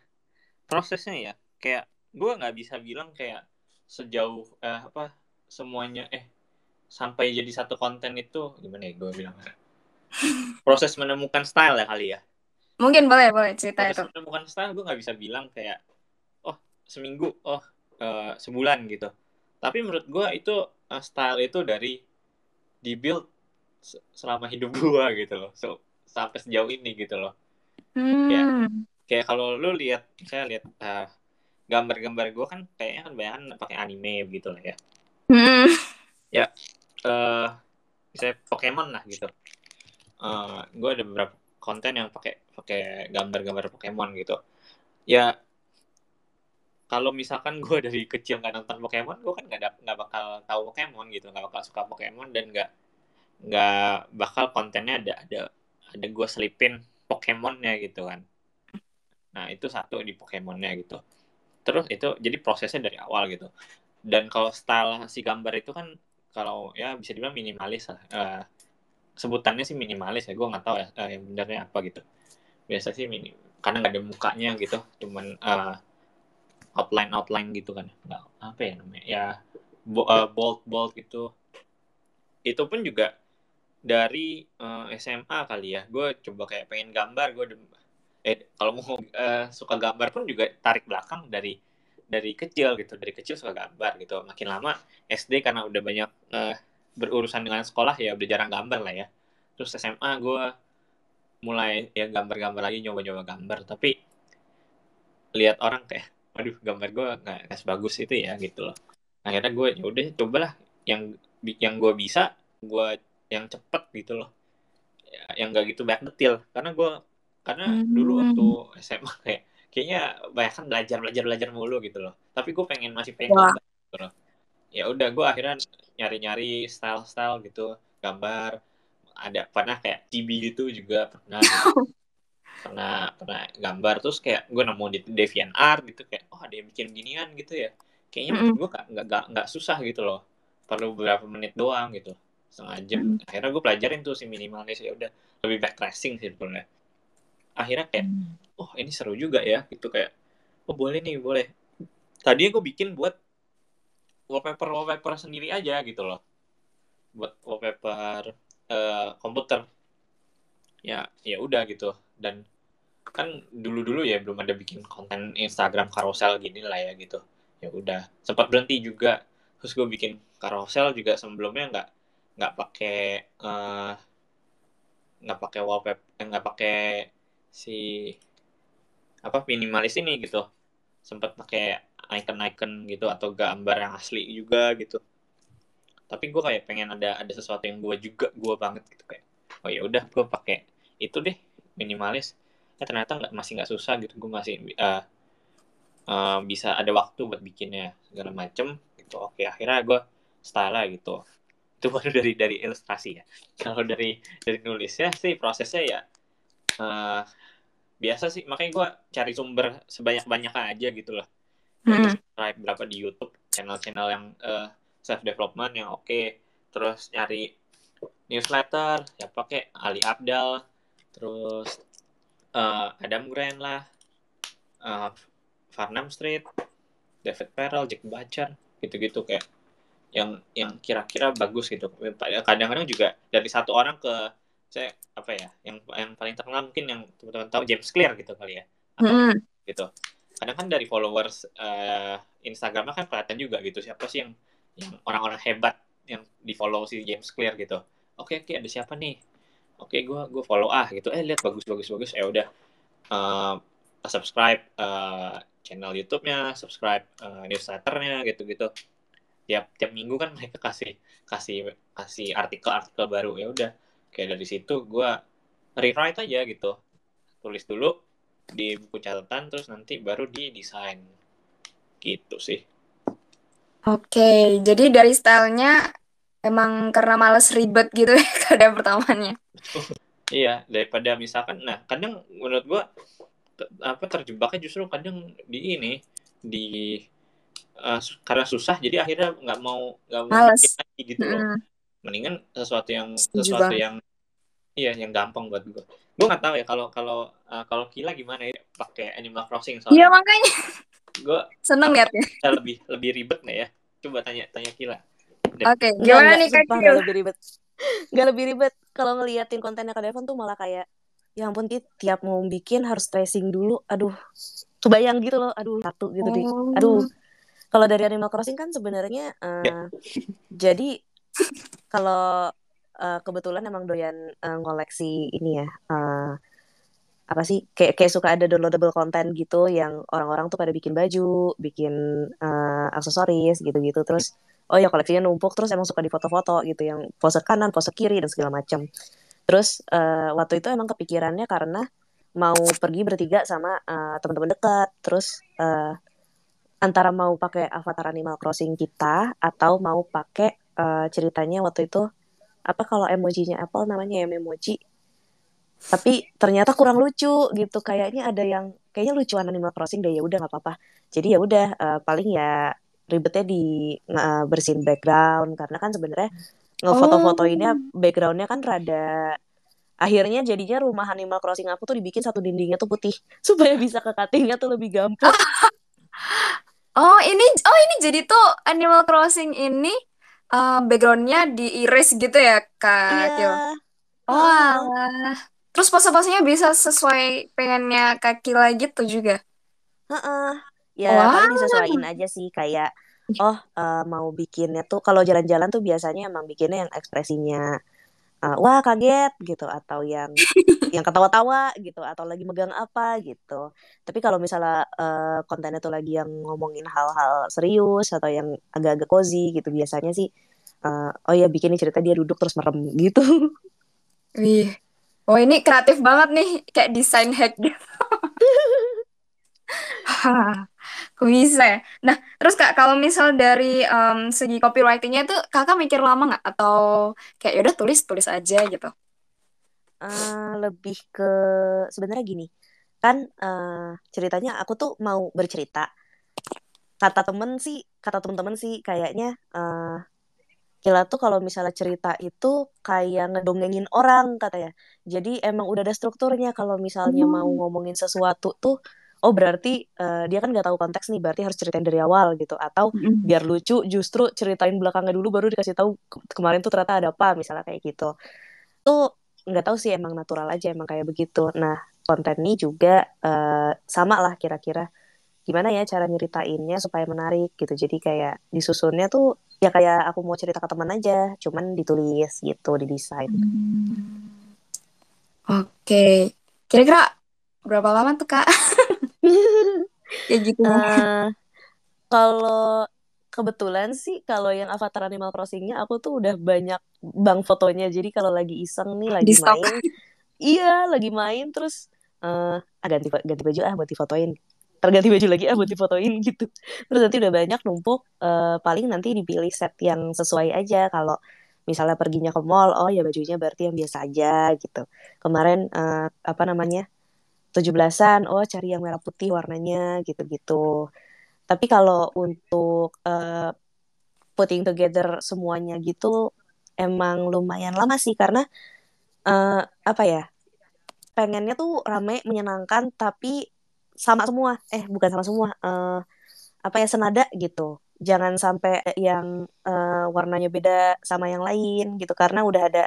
prosesnya ya kayak gue nggak bisa bilang kayak sejauh eh, apa semuanya eh sampai jadi satu konten itu gimana ya gue bilang proses menemukan style ya kali ya Mungkin boleh, boleh cerita itu. proses menemukan style gue nggak bisa bilang kayak oh seminggu oh eh, sebulan gitu tapi menurut gue itu eh, style itu dari dibuild selama hidup gue gitu loh. So, sampai sejauh ini gitu loh. Ya Hmm. kayak kalau lu lihat saya lihat eh, gambar-gambar gue kan kayaknya kan banyak pakai anime gitu lah ya. Hmm. ya eh misalnya Pokemon lah gitu. Eh gue ada beberapa konten yang pakai pakai gambar-gambar Pokemon gitu. Ya kalau misalkan gue dari kecil nggak nonton Pokemon gue kan nggak nggak bakal tahu Pokemon gitu. Nggak bakal suka Pokemon dan nggak nggak bakal kontennya ada ada ada gue selipin Pokemonnya gitu kan. Nah itu satu di Pokemonnya gitu. Terus itu jadi prosesnya dari awal gitu. Dan kalau style si gambar itu kan kalau ya bisa dibilang minimalis lah. Eh, sebutannya sih minimalis ya gue nggak tahu ya eh, yang benernya apa gitu. Biasa sih mini karena nggak ada mukanya gitu cuman eh, outline outline gitu kan. Nggak apa ya namanya ya bo- eh, bold bold gitu. Itu pun juga dari eh, SMA kali ya. Gue coba kayak pengen gambar gue eh kalau mau eh, suka gambar pun juga tarik belakang dari dari kecil gitu. Dari kecil suka gambar gitu. Makin lama SD karena udah banyak eh, berurusan dengan sekolah ya udah jarang gambar lah ya. Terus SMA gue mulai ya gambar-gambar lagi nyoba-nyoba gambar. Tapi lihat orang kayak waduh gambar gue nggak sebagus itu ya gitu loh. Akhirnya gue ya udah cobalah yang yang gue bisa gue yang cepet gitu loh. Ya, yang gak gitu banyak detail. Karena gue karena dulu Hmm. waktu SMA kayak kayaknya banyak kan belajar belajar belajar mulu gitu loh. Tapi gue pengen masih pengen Wah. gambar gitu loh. Ya udah gue akhirnya nyari nyari style style gitu. Gambar ada pernah kayak chibi gitu juga pernah gitu. pernah pernah gambar. Terus kayak gue nemu di DeviantArt gitu kayak oh ada yang bikin ginian gitu ya. Kayaknya Mm-mm. menurut gue nggak nggak nggak susah gitu loh. Perlu beberapa menit doang gitu setengah jam akhirnya gue pelajarin tuh si minimalis ya udah lebih back tracing sih sebenarnya. Akhirnya kayak oh ini seru juga ya. Gitu kayak oh boleh nih boleh. Tadi gue bikin buat wallpaper wallpaper sendiri aja gitu loh. Buat wallpaper eh, komputer. Ya ya udah gitu. Dan kan dulu dulu ya belum ada bikin konten Instagram carousel gini lah ya gitu. Ya udah sempat berhenti juga. Terus gue bikin carousel juga sebelumnya nggak nggak pakai eh, nggak pakai wallpaper eh, nggak pakai si apa minimalis ini gitu. Sempat pakai icon-icon gitu atau gambar yang asli juga gitu. Tapi gue kayak pengen ada ada sesuatu yang gue juga gue banget gitu kayak oh ya udah gue pakai itu deh minimalis. Ya ternyata nggak masih nggak susah gitu gue masih eh, eh, bisa ada waktu buat bikinnya segala macem gitu. Oke akhirnya gue style gitu itu baru dari dari ilustrasi ya. Kalau dari dari nulisnya sih prosesnya ya eh, biasa sih. Makanya gue cari sumber sebanyak banyaknya aja gitu loh. Mm-mm. subscribe berapa di YouTube channel-channel yang self development yang oke. Terus nyari newsletter ya pakai Ali Abdal. Terus eh, Adam Grant lah. Eh, Farnham Street David Perel Jack Butcher gitu-gitu kayak yang yang kira-kira bagus gitu. Kadang-kadang juga dari satu orang ke saya apa ya yang yang paling terkenal mungkin yang teman-teman tahu James Clear gitu kali ya. Atau Mm-mm. gitu. Kadang kan dari followers eh, Instagramnya kan kelihatan juga gitu siapa sih yang yang orang-orang hebat yang di follow si James Clear gitu. Oke oke ada siapa nih? Oke gue gue follow ah gitu. Eh lihat bagus bagus bagus. Ya udah. Eh, subscribe eh, channel YouTube-nya subscribe eh, newsletternya gitu gitu tiap tiap minggu kan mereka kasih kasih kasih artikel-artikel baru. Ya udah kayak dari situ gue rewrite aja gitu. Tulis dulu di buku catatan terus nanti baru di desain gitu sih. Oke, jadi dari stylenya emang karena males ribet gitu ya kadang pertamanya. iya daripada misalkan nah kadang menurut gua te- apa terjebaknya justru kadang di ini di eh, su- karena susah jadi akhirnya nggak mau nggak mau Males. bikin lagi gitu loh Mm-mm. mendingan sesuatu yang Setuju sesuatu banget. yang iya yang gampang buat gua gua nggak tahu ya kalau kalau eh, kalau Kila gimana ya pakai Animal Crossing Iya soalnya makanya gua seneng liatnya. lebih lebih ribet nggak ya coba tanya tanya Kila Oke, Enggak, gimana nih Kak enggak lebih ribet. Enggak lebih ribet. Kalau ngeliatin kontennya Kak Devon tuh malah kayak, ya ampun Ki, tiap mau bikin harus tracing dulu. Aduh, tuh bayang gitu loh. Aduh, satu gitu di. Aduh, Oh, kalau dari Animal Crossing kan sebenarnya eh, jadi kalau eh, kebetulan emang doyan eh, ngoleksi ini ya. eh, apa sih kayak kayak suka ada downloadable konten gitu yang orang-orang tuh pada bikin baju, bikin eh, aksesoris gitu-gitu. Terus oh ya koleksinya numpuk terus emang suka di foto-foto gitu yang pose kanan, pose kiri dan segala macam. Terus eh, waktu itu emang kepikirannya karena mau pergi bertiga sama eh, teman-teman dekat. Terus eh, antara mau pakai avatar Animal Crossing kita atau mau pakai eh, ceritanya waktu itu apa kalau emojinya Apple namanya ya memoji. Tapi ternyata kurang lucu gitu. Kayaknya ada yang kayaknya lucuan Animal Crossing deh ya udah nggak apa-apa. Jadi ya udah eh, paling ya ribetnya di eh, bersihin background. Karena kan sebenarnya ngefoto-fotoinnya backgroundnya kan rada akhirnya jadinya rumah Animal Crossing aku tuh dibikin satu dindingnya tuh putih. Supaya bisa ke cuttingnya tuh lebih gampang Oh, ini oh ini jadi tuh Animal Crossing ini eh, backgroundnya diiris gitu ya, Kak iya Oh, heeh. alah. Terus pose-posenya bisa sesuai pengennya Kak Kila gitu juga. Heeh. Ya Wah. paling disesuaiin aja sih kayak oh eh, mau bikinnya tuh kalau jalan-jalan tuh biasanya emang bikinnya yang ekspresinya uh, wah kaget gitu atau yang yang ketawa-tawa gitu atau lagi megang apa gitu. Tapi kalau misalnya uh, kontennya tuh lagi yang ngomongin hal-hal serius atau yang agak-agak cozy gitu biasanya sih uh, oh ya bikin cerita dia duduk terus merem gitu. Wih. Oh ini kreatif banget nih kayak desain hack gitu. Kok bisa ya? Nah, terus Kak, kalau misal dari um, segi copywritingnya itu Kakak mikir lama nggak? Atau kayak yaudah tulis, tulis aja gitu? Uh, lebih ke sebenarnya gini, kan uh, ceritanya aku tuh mau bercerita. Kata temen sih, kata temen-temen sih kayaknya uh, Kila tuh kalau misalnya cerita itu kayak ngedongengin orang katanya. Jadi emang udah ada strukturnya kalau misalnya mau Hmm. ngomongin sesuatu tuh oh berarti uh, dia kan nggak tahu konteks nih berarti harus ceritain dari awal gitu atau Mm-mm. biar lucu justru ceritain belakangnya dulu baru dikasih tahu ke- kemarin tuh ternyata ada apa misalnya kayak gitu tuh nggak tahu sih emang natural aja emang kayak begitu nah konten ini juga uh, sama lah kira-kira gimana ya cara nyeritainnya supaya menarik gitu jadi kayak disusunnya tuh ya kayak aku mau cerita ke teman aja cuman ditulis gitu didesain Hmm. Oke. Kira-kira berapa lama tuh Kak? Kayak gitu. Eh, kalau kebetulan sih kalau yang Avatar Animal Crossing-nya aku tuh udah banyak bang fotonya. Jadi kalau lagi iseng nih lagi Di stok. main. Iya lagi main terus eh ah, ganti ganti baju ah buat difotoin. Terganti baju lagi ah buat difotoin gitu. Terus nanti udah banyak numpuk eh, paling nanti dipilih set yang sesuai aja. Kalau misalnya perginya ke mall oh ya bajunya berarti yang biasa aja gitu. Kemarin eh, apa namanya 17-an oh cari yang merah putih warnanya gitu-gitu. Tapi kalau untuk eh, putting together semuanya gitu emang lumayan lama sih. Karena eh, apa ya pengennya tuh rame menyenangkan tapi sama semua. Eh bukan sama semua eh, apa ya senada gitu. Jangan sampai yang eh, warnanya beda sama yang lain gitu. Karena udah ada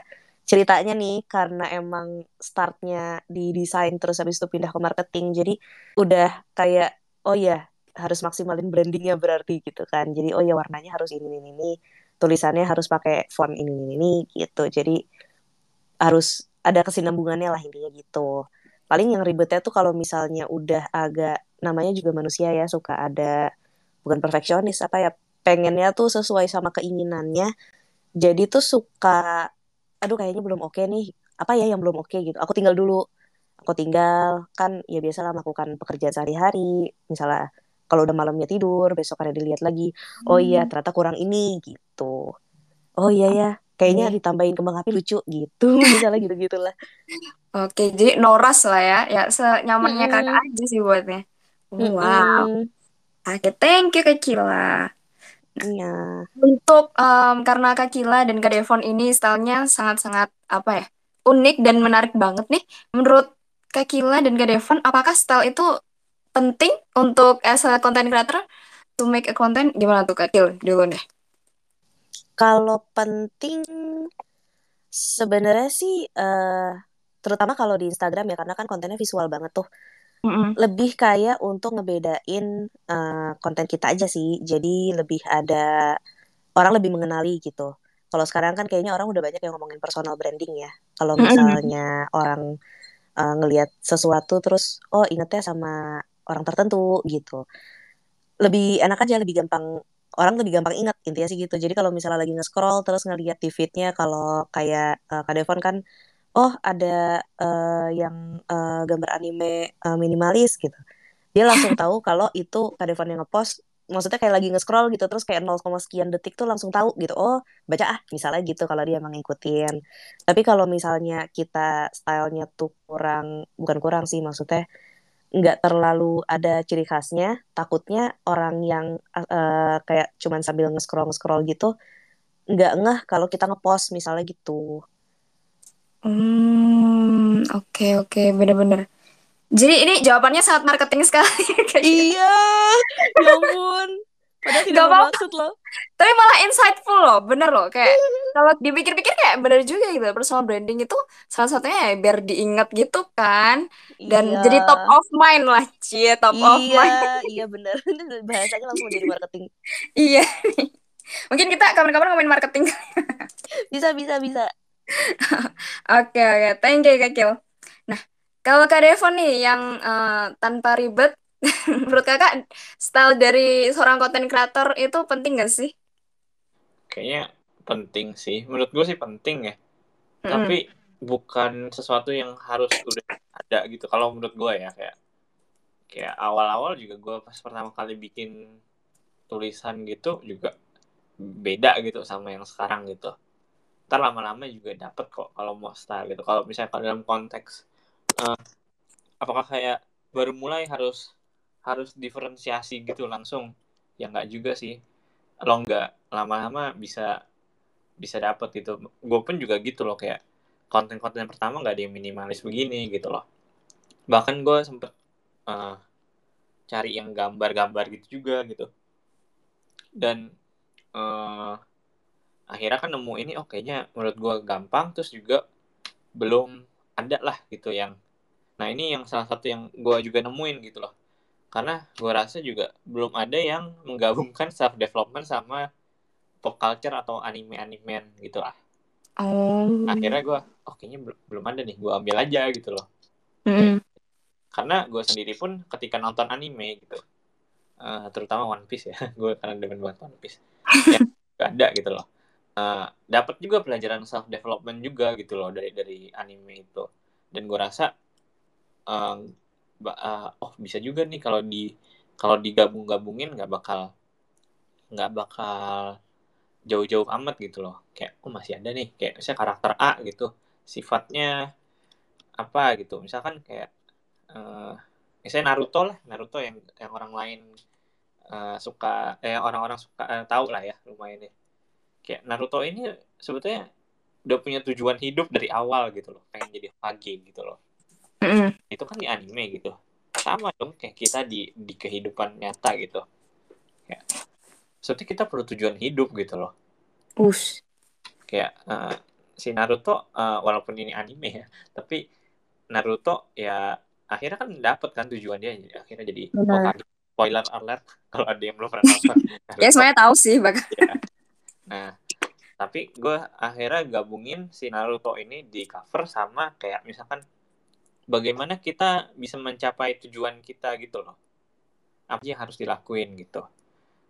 ceritanya nih karena emang startnya di desain terus habis itu pindah ke marketing jadi udah kayak oh ya harus maksimalin brandingnya berarti gitu kan jadi oh ya warnanya harus ini ini ini tulisannya harus pakai font ini ini ini gitu jadi harus ada kesinambungannya lah intinya gitu. Paling yang ribetnya tuh kalau misalnya udah agak namanya juga manusia ya suka ada bukan perfeksionis apa ya pengennya tuh sesuai sama keinginannya. Jadi tuh suka aduh kayaknya belum oke nih. Apa ya yang belum oke gitu. Aku tinggal dulu. Aku tinggal kan ya biasalah melakukan pekerjaan sehari-hari. Misalnya kalau udah malamnya tidur, besok ada dilihat lagi. Oh iya, Hmm. ternyata kurang ini gitu. Oh iya ya, kayaknya Oke. ditambahin kembang api lucu gitu. Misalnya gitu-gitulah. Oke, jadi noras lah ya. Ya senyamannya Kakak Mm-mm, aja sih buatnya. Wow. mm-mm, Oke, thank you Kak Kila. Iya. Untuk em, karena Kak Kila dan Kak Devon ini stylenya sangat-sangat apa ya unik dan menarik banget nih. Menurut Kak Kila dan Kak Devon, apakah style itu penting untuk as a content creator to make a content? Gimana tuh Kak Kil dulu deh? Kalau penting sebenarnya sih eh terutama kalau di Instagram ya karena kan kontennya visual banget tuh. Mm-mm. Lebih kayak untuk ngebedain eh, konten kita aja sih. Jadi lebih ada orang lebih mengenali gitu. Kalau sekarang kan kayaknya orang udah banyak yang ngomongin personal branding ya. Kalau misalnya orang eh, ngelihat sesuatu terus oh ingetnya sama orang tertentu gitu. lebih enak aja lebih gampang orang lebih gampang ingat intinya sih gitu jadi kalau misalnya lagi nge-scroll terus ngeliat di feednya kalau kayak eh, Kak Devon kan oh ada eh, yang eh, gambar anime eh, minimalis gitu. Dia langsung tahu kalau itu Kak Devon yang ngepost. Maksudnya kayak lagi nge-scroll gitu terus kayak 0, sekian detik tuh langsung tahu gitu. Oh baca ah misalnya gitu kalau dia emang ngikutin. Tapi kalau misalnya kita stylenya tuh kurang bukan kurang sih maksudnya nggak terlalu ada ciri khasnya, takutnya orang yang eh, kayak cuman sambil nge-scroll nge-scroll gitu nggak ngeh kalau kita ngepost misalnya gitu. Hmm, oke oke bener-bener. Jadi ini jawabannya sangat marketing sekali Kila. Iya, ya ampun. Padahal tidak Gak apa-apa, bermaksud loh. tapi malah insightful loh, bener loh. Kayak kalau dipikir-pikir kayak bener juga gitu. Personal branding itu salah satunya ya biar diingat gitu kan. Dan Iya, jadi top of mind lah, cie top of iya, mind. iya bener. Bahasanya langsung menjadi marketing. Iya. Mungkin kita kapan-kapan ngomongin marketing. Bisa, bisa, bisa. Oke, oke. Thank you, Kak Kil. Nah, kalau Kak Devon nih yang eh, tanpa ribet, menurut Kakak style dari seorang content creator itu penting gak sih? Kayaknya penting sih. Menurut gue sih penting ya. Mm-mm. Tapi bukan sesuatu yang harus udah ada gitu. Kalau menurut gue ya kayak kayak awal-awal juga gue pas pertama kali bikin tulisan gitu juga beda gitu sama yang sekarang gitu. Ntar lama-lama juga dapet kok kalau mau style gitu. Kalau misalnya kalau dalam konteks eh, apakah kayak baru mulai harus harus diferensiasi gitu langsung? Ya nggak juga sih. Lo nggak lama-lama bisa bisa dapet gitu. Gue pun juga gitu loh kayak konten-konten pertama nggak ada yang minimalis begini gitu loh. Bahkan gue sempet eh, cari yang gambar-gambar gitu juga gitu. Dan eh, akhirnya kan nemu ini oh kayaknya menurut gue gampang terus juga belum ada lah gitu yang nah ini yang salah satu yang gue juga nemuin gitu loh karena gue rasa juga belum ada yang menggabungkan self development sama pop culture atau anime-animen gitu lah Oh. akhirnya gue oh kayaknya bel- belum ada nih gue ambil aja gitu loh Mm-mm. karena gue sendiri pun ketika nonton anime gitu eh, terutama One Piece ya gue karena demen banget One Piece yang gak ada gitu loh Eh, dapat juga pelajaran self development juga gitu loh dari dari anime itu. Dan gue rasa ba- eh, oh bisa juga nih kalau di kalau digabung-gabungin nggak bakal nggak bakal jauh-jauh amat gitu loh. Kayak oh masih ada nih. Kayak misalnya karakter A gitu sifatnya apa gitu. Misalkan kayak eh misalnya Naruto lah. Naruto yang yang orang lain eh, suka eh orang-orang suka eh, tahu lah ya lumayan ya kayak Naruto ini sebetulnya udah punya tujuan hidup dari awal gitu loh pengen jadi Hokage gitu loh Mm-mm. itu kan di anime gitu sama dong kayak kita di di kehidupan nyata gitu kayak sebetulnya kita perlu tujuan hidup gitu loh Us. kayak eh, si Naruto eh, walaupun ini anime ya tapi Naruto ya akhirnya kan dapet kan tujuan dia akhirnya jadi. Hokage spoiler alert kalau ada yang belum pernah nonton Ya semuanya tahu sih bahkan. Ya. Nah, tapi gue akhirnya gabungin si Naruto ini di cover sama kayak misalkan bagaimana kita bisa mencapai tujuan kita gitu loh. Apa yang harus dilakuin gitu.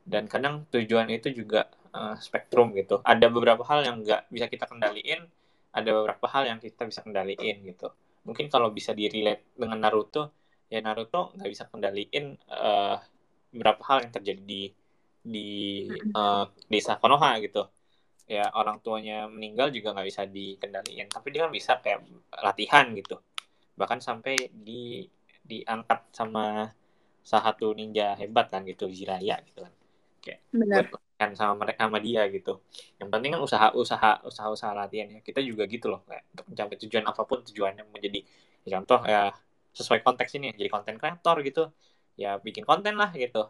Dan kadang tujuan itu juga eh, spektrum gitu. Ada beberapa hal yang nggak bisa kita kendaliin, ada beberapa hal yang kita bisa kendaliin gitu. Mungkin kalau bisa di-relate dengan Naruto, ya Naruto nggak bisa kendaliin eh, beberapa hal yang terjadi di di eh, desa Konoha gitu. Ya orang tuanya meninggal juga nggak bisa dikendaliin. Tapi dia kan bisa kayak latihan gitu. Bahkan sampai di diangkat sama salah satu ninja hebat kan gitu Jiraya gitu kan. Benar. buat latihan sama mereka sama dia gitu. Yang penting kan usaha usaha usaha usaha latihan ya kita juga gitu loh kayak untuk mencapai tujuan apa pun tujuannya menjadi ya contoh ya sesuai konteks ini jadi konten kreator gitu. Ya bikin konten lah gitu.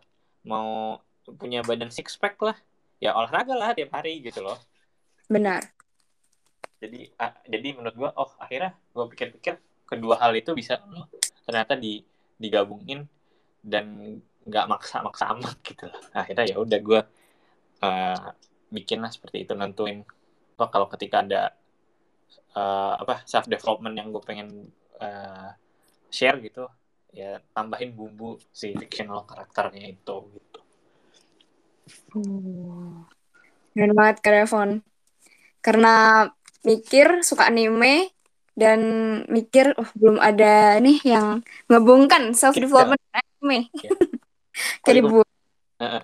Mau punya badan six pack lah. Ya olahraga lah tiap hari gitu loh. Benar. jadi ah, jadi menurut gua oh akhirnya gua pikir-pikir kedua hal itu bisa oh, ternyata di digabungin dan nggak maksa-maksa amat gitu. Loh akhirnya ya udah gua eh, bikin lah seperti itu nentuin. Oh, kalau ketika ada eh, apa self development yang gue pengen eh, share gitu ya tambahin bumbu si fictional karakternya itu gitu Oh. Keren banget Kak Devon. Karena mikir suka anime dan mikir oh, belum ada nih yang ngebungkan self development anime. Ya. Oh, dibuat. Eh,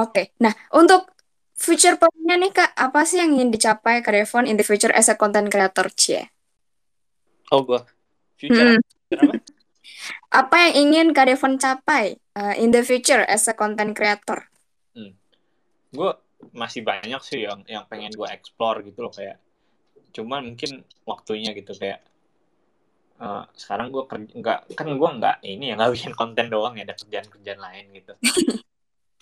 Oke. Nah, untuk future plan-nya nih Kak, apa sih yang ingin dicapai Kak Devon in the future as a content creator, Cie? oh gua future Hmm. future apa Apa yang ingin Kak Devon capai uh, in the future as a content creator? gue masih banyak sih yang yang pengen gue explore gitu loh kayak cuman mungkin waktunya gitu kayak eh, sekarang gue kerja nggak kan gue nggak ini ya nggak bikin konten doang ya ada kerjaan kerjaan lain gitu.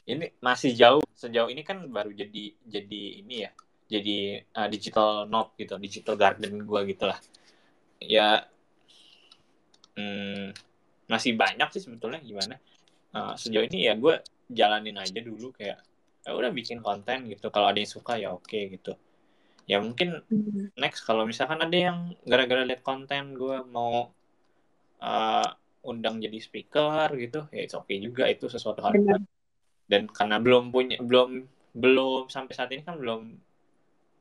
Ini masih jauh sejauh ini kan baru jadi jadi ini ya jadi eh, digital note gitu digital garden gue gitulah. Ya hmm, masih banyak sih sebetulnya gimana Eh, sejauh ini ya gue jalanin aja dulu kayak ya udah bikin konten gitu kalau ada yang suka ya oke gitu ya mungkin Hmm. next kalau misalkan ada yang gara-gara lihat konten gue mau uh, undang jadi speaker gitu ya it's okay juga itu sesuatu hal Benar. dan karena belum punya belum belum sampai saat ini kan belum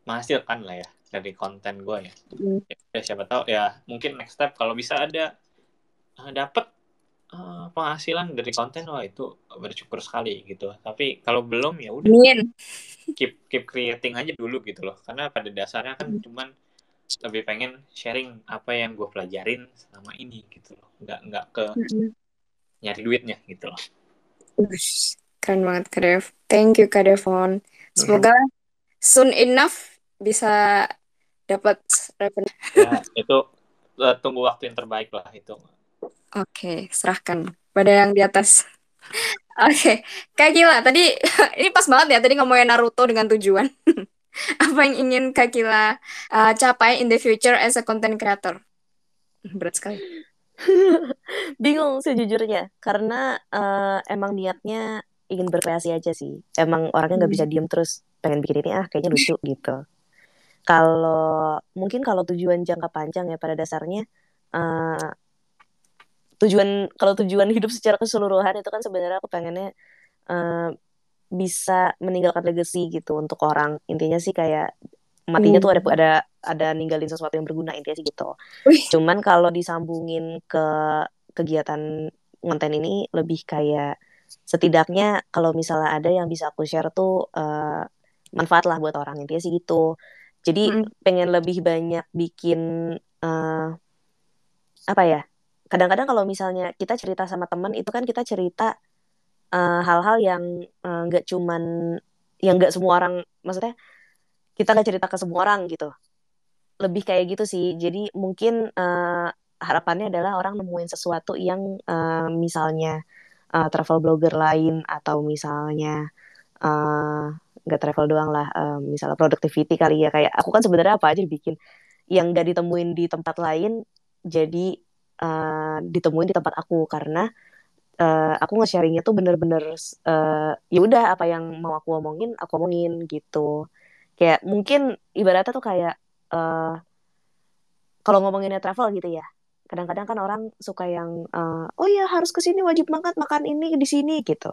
menghasilkan lah ya dari konten gue ya. Hmm. ya siapa tahu ya mungkin next step kalau bisa ada uh, dapat uh, penghasilan dari konten wah itu bersyukur sekali gitu tapi kalau belum ya udah keep keep creating aja dulu gitu loh karena pada dasarnya kan Hmm. cuman lebih pengen sharing apa yang gue pelajarin selama ini gitu loh nggak nggak ke nyari duitnya gitu loh Ush, Keren banget Kak Dev. Thank you Kak Devon. Semoga soon enough bisa dapat revenue. ya itu uh, tunggu waktu yang terbaik lah itu Oke, serahkan pada yang di atas. Oke, Kak Gila, tadi ini pas banget ya tadi ngomongin Naruto dengan tujuan. Apa yang ingin Kak Gila uh, capai in the future as a content creator? Berat sekali. Bingung sejujurnya karena eh, emang niatnya ingin berkreasi aja sih. Emang orangnya nggak bisa diem terus pengen bikin ini ah kayaknya lucu gitu. Kalau mungkin kalau tujuan jangka panjang ya pada dasarnya eh, tujuan kalau tujuan hidup secara keseluruhan itu kan sebenarnya aku pengennya eh, bisa meninggalkan legacy gitu untuk orang. Intinya sih kayak matinya tuh ada ada ada ninggalin sesuatu yang berguna intinya sih gitu. Wih. Cuman kalau disambungin ke kegiatan konten ini lebih kayak setidaknya kalau misalnya ada yang bisa aku share tuh eh, manfaat lah buat orang intinya sih gitu. Jadi Mm. pengen lebih banyak bikin eh, apa ya? Kadang-kadang kalau misalnya kita cerita sama teman itu kan kita cerita eh, hal-hal yang eh, nggak cuman yang nggak semua orang maksudnya kita nggak cerita ke semua orang gitu. Lebih kayak gitu sih. Jadi mungkin eh, harapannya adalah orang nemuin sesuatu yang eh, misalnya eh, travel blogger lain atau misalnya nggak travel doang lah, eh, misalnya productivity kali ya kayak aku kan sebenarnya apa aja bikin yang nggak ditemuin di tempat lain jadi eh, ditemuin di tempat aku karena eh, aku nge-sharingnya tuh bener-bener eh, ya udah apa yang mau aku omongin aku omongin gitu. Kayak mungkin ibaratnya tuh kayak eh, kalau ngomonginnya travel gitu ya kadang-kadang kan orang suka yang eh, oh ya harus ke sini wajib banget makan ini di sini gitu.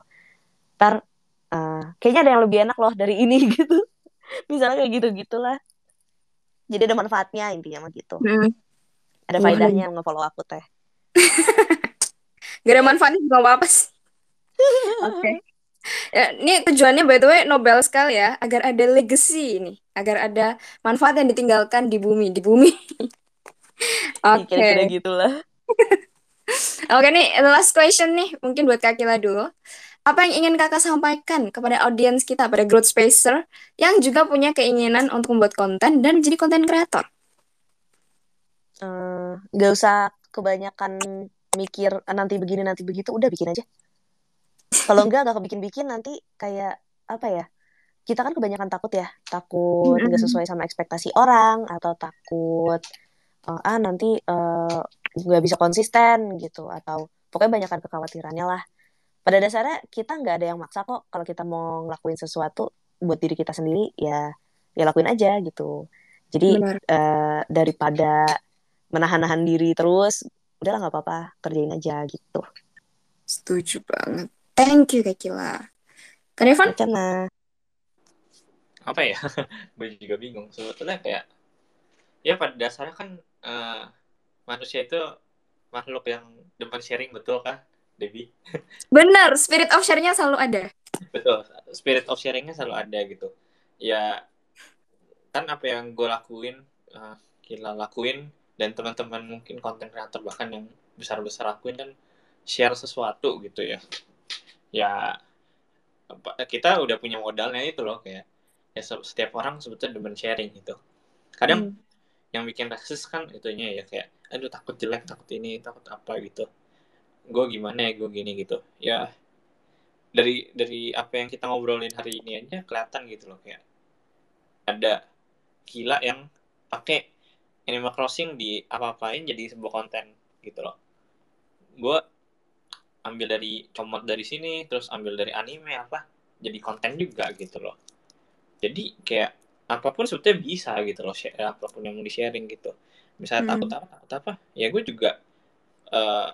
Ntar eh, kayaknya ada yang lebih enak loh dari ini gitu. Misalnya kayak gitu gitulah jadi ada manfaatnya intinya mah gitu. Mm. Ada faedahnya nge-follow aku teh Gak ada manfaatnya juga apa-apa sih. Oke. Ya, ini tujuannya by the way Nobel sekali ya, agar ada legacy ini, agar ada manfaat yang ditinggalkan di bumi, di bumi. Ya, Oke. kira-kira gitulah Oke nih, the last question nih, mungkin buat Kak Kila dulu. Apa yang ingin kakak sampaikan kepada audiens kita, pada growth spacer, yang juga punya keinginan untuk membuat konten dan jadi konten kreator? Eh, nggak usah kebanyakan mikir "Ah, nanti begini nanti begitu udah bikin aja. Kalau enggak nggak kebikin-bikin nanti kayak apa ya kita kan kebanyakan takut ya takut nggak sesuai sama ekspektasi orang atau takut eh, ah nanti eh, nggak bisa konsisten gitu atau pokoknya banyakkan kekhawatirannya lah. Pada dasarnya kita nggak ada yang maksa kok kalau kita mau ngelakuin sesuatu buat diri kita sendiri ya ya lakuin aja gitu. Jadi Benar. eh, daripada menahan-nahan diri terus udahlah nggak apa-apa kerjain aja gitu Setuju banget. Thank you Kak Kila. Kak Devan? Wacana. apa ya gue juga bingung sebetulnya kayak ya pada dasarnya kan eh, manusia itu makhluk yang demen sharing betul kan Debbie Benar, spirit of share-nya selalu ada. betul spirit of sharingnya selalu ada gitu ya kan apa yang gue lakuin eh, kita lakuin dan teman-teman mungkin konten kreator bahkan yang besar-besar lakuin kan share sesuatu gitu ya. Ya kita udah punya modalnya itu loh kayak ya se- setiap orang sebetulnya demen sharing gitu. Kadang yang bikin rasis kan itunya ya kayak aduh takut jelek takut ini takut apa gitu. Gue gimana ya gue gini gitu. Ya dari dari apa yang kita ngobrolin hari ini aja kelihatan gitu loh kayak ada gila yang pakai Animal Crossing di apa-apain jadi sebuah konten gitu loh. Gue ambil dari comot dari sini terus ambil dari anime apa jadi konten juga gitu loh. Jadi kayak apa pun sebetulnya bisa gitu loh share apa pun yang mau di sharing gitu. Misalnya Hmm. takut apa takut apa ya gue juga eh,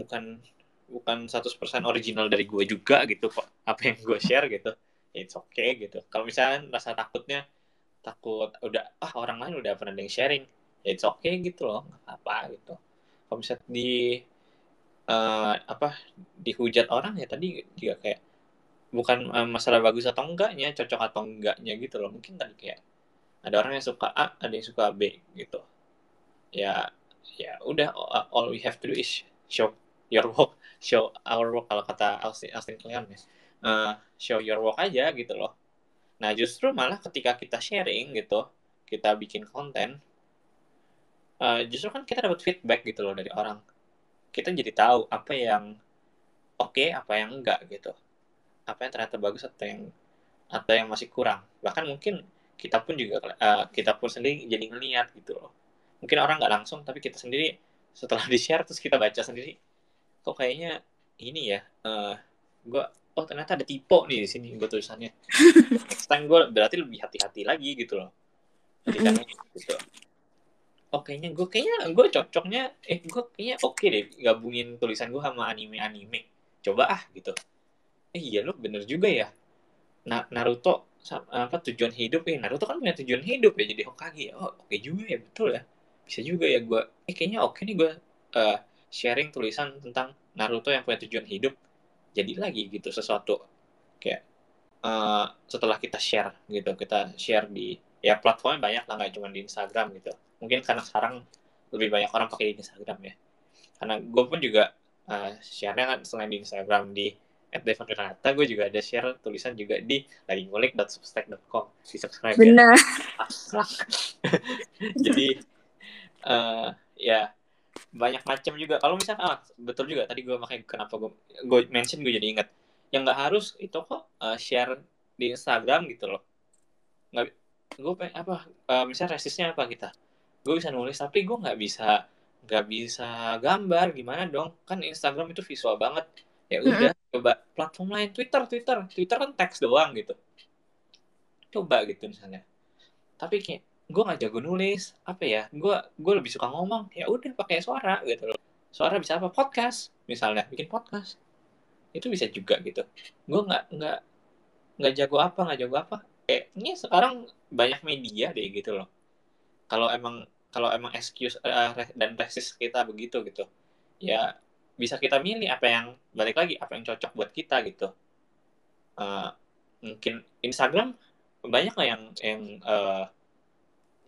bukan bukan 100% original dari gue juga gitu kok apa yang gue share gitu. It's okay gitu. Kalau misalnya rasa takutnya takut udah ah orang lain udah pernah ada yang sharing it's okay gitu loh nggak apa gitu. Kalau misalnya di eh, apa dihujat orang ya tadi juga kayak bukan eh, masalah bagus atau enggaknya cocok atau enggaknya gitu loh. Mungkin tadi kayak ada orang yang suka A ada yang suka B gitu. Ya ya udah all- we have to do is show your work show our work kalau kata Austin Austin Kleon ya. Eh, show your work aja gitu loh. Nah justru malah ketika kita sharing gitu kita bikin konten eh, justru kan kita dapat feedback gitu loh dari orang. Kita jadi tahu apa yang oke apa yang enggak gitu. Apa yang ternyata bagus atau yang atau yang masih kurang. Bahkan mungkin kita pun juga eh, kita pun sendiri jadi ngeliat gitu loh. Mungkin orang nggak langsung tapi kita sendiri setelah di share terus kita baca sendiri kok kayaknya ini ya eh gue oh ternyata ada tipe nih di sini gue tulisannya. Next time gue berarti lebih hati-hati lagi gitu loh. Ketika gitu oh kayaknya gue kayaknya gue cocoknya eh gue kayaknya oke deh gabungin tulisan gue sama anime-anime. Coba ah gitu. Eh iya lo bener juga ya. Na- Naruto apa tujuan hidup eh Naruto kan punya tujuan hidup ya jadi Hokage ya. Oh oke juga ya betul ya. Bisa juga ya gue eh kayaknya oke nih gue eh, sharing tulisan tentang Naruto yang punya tujuan hidup. Jadi lagi gitu sesuatu kayak eh, setelah kita share gitu kita share di ya platformnya banyak lah nggak cuma di Instagram gitu mungkin karena sekarang lebih banyak orang pakai Instagram ya. Karena gue pun juga uh, share-nya kan selain di Instagram di @devanrenata gue juga ada share tulisan juga di lagi ngulik.substack.com di subscribe ya. Benar. Abstrak. jadi eh ya banyak macam juga. Kalau misalnya ah, betul juga tadi gue makanya kenapa gue gue mention gue jadi ingat. Yang nggak harus itu kok eh, share di Instagram gitu loh. Nggak gue pengen apa eh, misalnya resistnya apa kita gue bisa nulis tapi gue nggak bisa nggak bisa gambar. Gimana dong? Kan Instagram itu visual banget. Ya udah coba platform lain. Twitter Twitter. Twitter kan teks doang gitu. Coba gitu misalnya. Tapi kayak gue nggak jago nulis. Apa ya? Gue gue lebih suka ngomong. Ya udah pakai suara gitu loh. Suara bisa apa? Podcast misalnya. Bikin podcast. Itu bisa juga gitu. Gue nggak nggak nggak jago apa nggak jago apa. Kayak ini sekarang banyak media deh gitu loh. Kalau emang kalau emang excuse re- dan resist kita begitu gitu ya bisa kita milih apa yang balik lagi apa yang cocok buat kita gitu. Eh, mungkin Instagram banyak lah yang yang eh,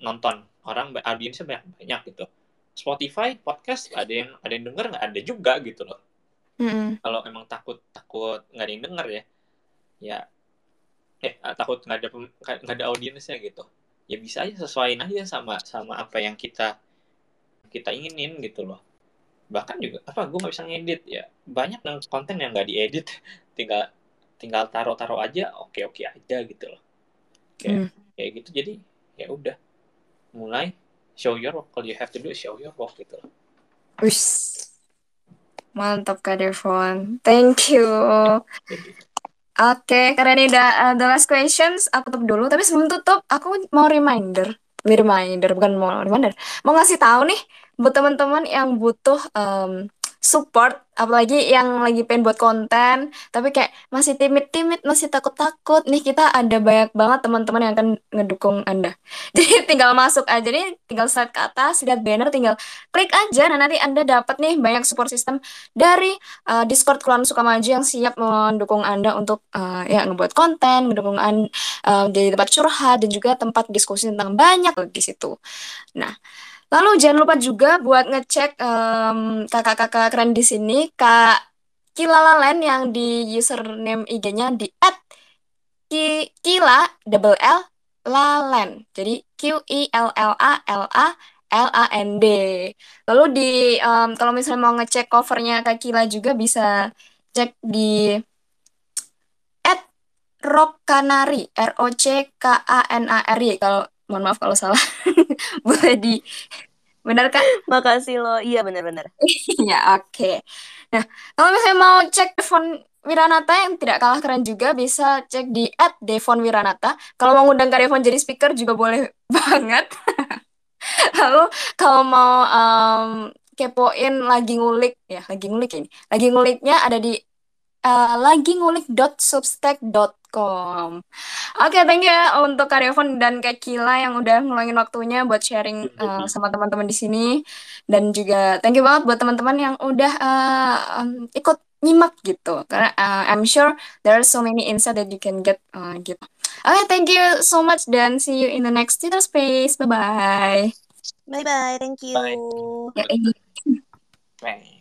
nonton. Orang audiensnya banyak banyak gitu. Spotify podcast ada yang ada yang denger nggak ada juga gitu loh. Mm-mm. kalau emang takut takut nggak ada yang denger ya ya eh takut nggak ada nggak ada audiensnya gitu ya bisa aja sesuaiin aja sama sama apa yang kita kita inginin gitu loh. Bahkan juga apa gue nggak bisa ngedit ya. Banyak yang konten yang nggak diedit. Tinggal tinggal taruh-taruh aja oke oke aja gitu loh. Kayak kayak gitu. Jadi ya udah. Mulai show your work. Kalau you have to do show your work gitu loh. Wis. Mantap Kak Devon. Thank you. Oke, karena ini udah uh, the last questions, aku tutup dulu. Tapi sebelum tutup, aku mau reminder. Reminder, bukan mau reminder. Mau ngasih tahu nih, buat teman-teman yang butuh um, support, apalagi yang lagi pengen buat konten, tapi kayak masih timid-timid, masih takut-takut. Nih, kita ada banyak banget teman-teman yang akan ngedukung Anda. Jadi tinggal masuk aja nih, tinggal slide ke atas, lihat banner, tinggal klik aja. Nah, nanti Anda dapat nih banyak support system dari uh, Discord Keluarga Sukamaju yang siap mendukung Anda untuk uh, ya ngebuat konten, mendukung Anda uh, jadi tempat curhat dan juga tempat diskusi tentang banyak di situ. Nah, lalu jangan lupa juga buat ngecek um, kakak-kakak keren di sini, Kak Kilalalen yang di username IG-nya di @ki kila double L lalen. Jadi Q I L L A L A L A N D. Lalu di em, kalau misalnya mau ngecek covernya Kak Kila juga bisa cek di at Rockanari R O C K A N A R Y kalau mohon maaf kalau salah boleh di benar Kak? Makasih lo. Iya benar-benar. Ya oke. Nah kalau misalnya mau cek phone Wiranata yang tidak kalah keren juga bisa cek di @devon wiranata. Kalau mau ngundang Kak Devon jadi speaker juga boleh banget. Lalu kalau mau um, kepoin lagi ngulik ya, lagi ngulik ini. Lagi nguliknya ada di uh, lagi ngulik.substack.com. Oke, okay, thank you ya untuk Karyavon dan Kak Kila yang udah ngeluangin waktunya buat sharing uh, sama teman-teman di sini dan juga thank you banget buat teman-teman yang udah uh, um, ikut nyimak gitu karena uh, I'm sure there are so many insight that you can get uh, gitu. Oke, okay, thank you so much dan see you in the next Twitter space. Bye bye. Bye bye, thank you. Bye. Ya. Bye.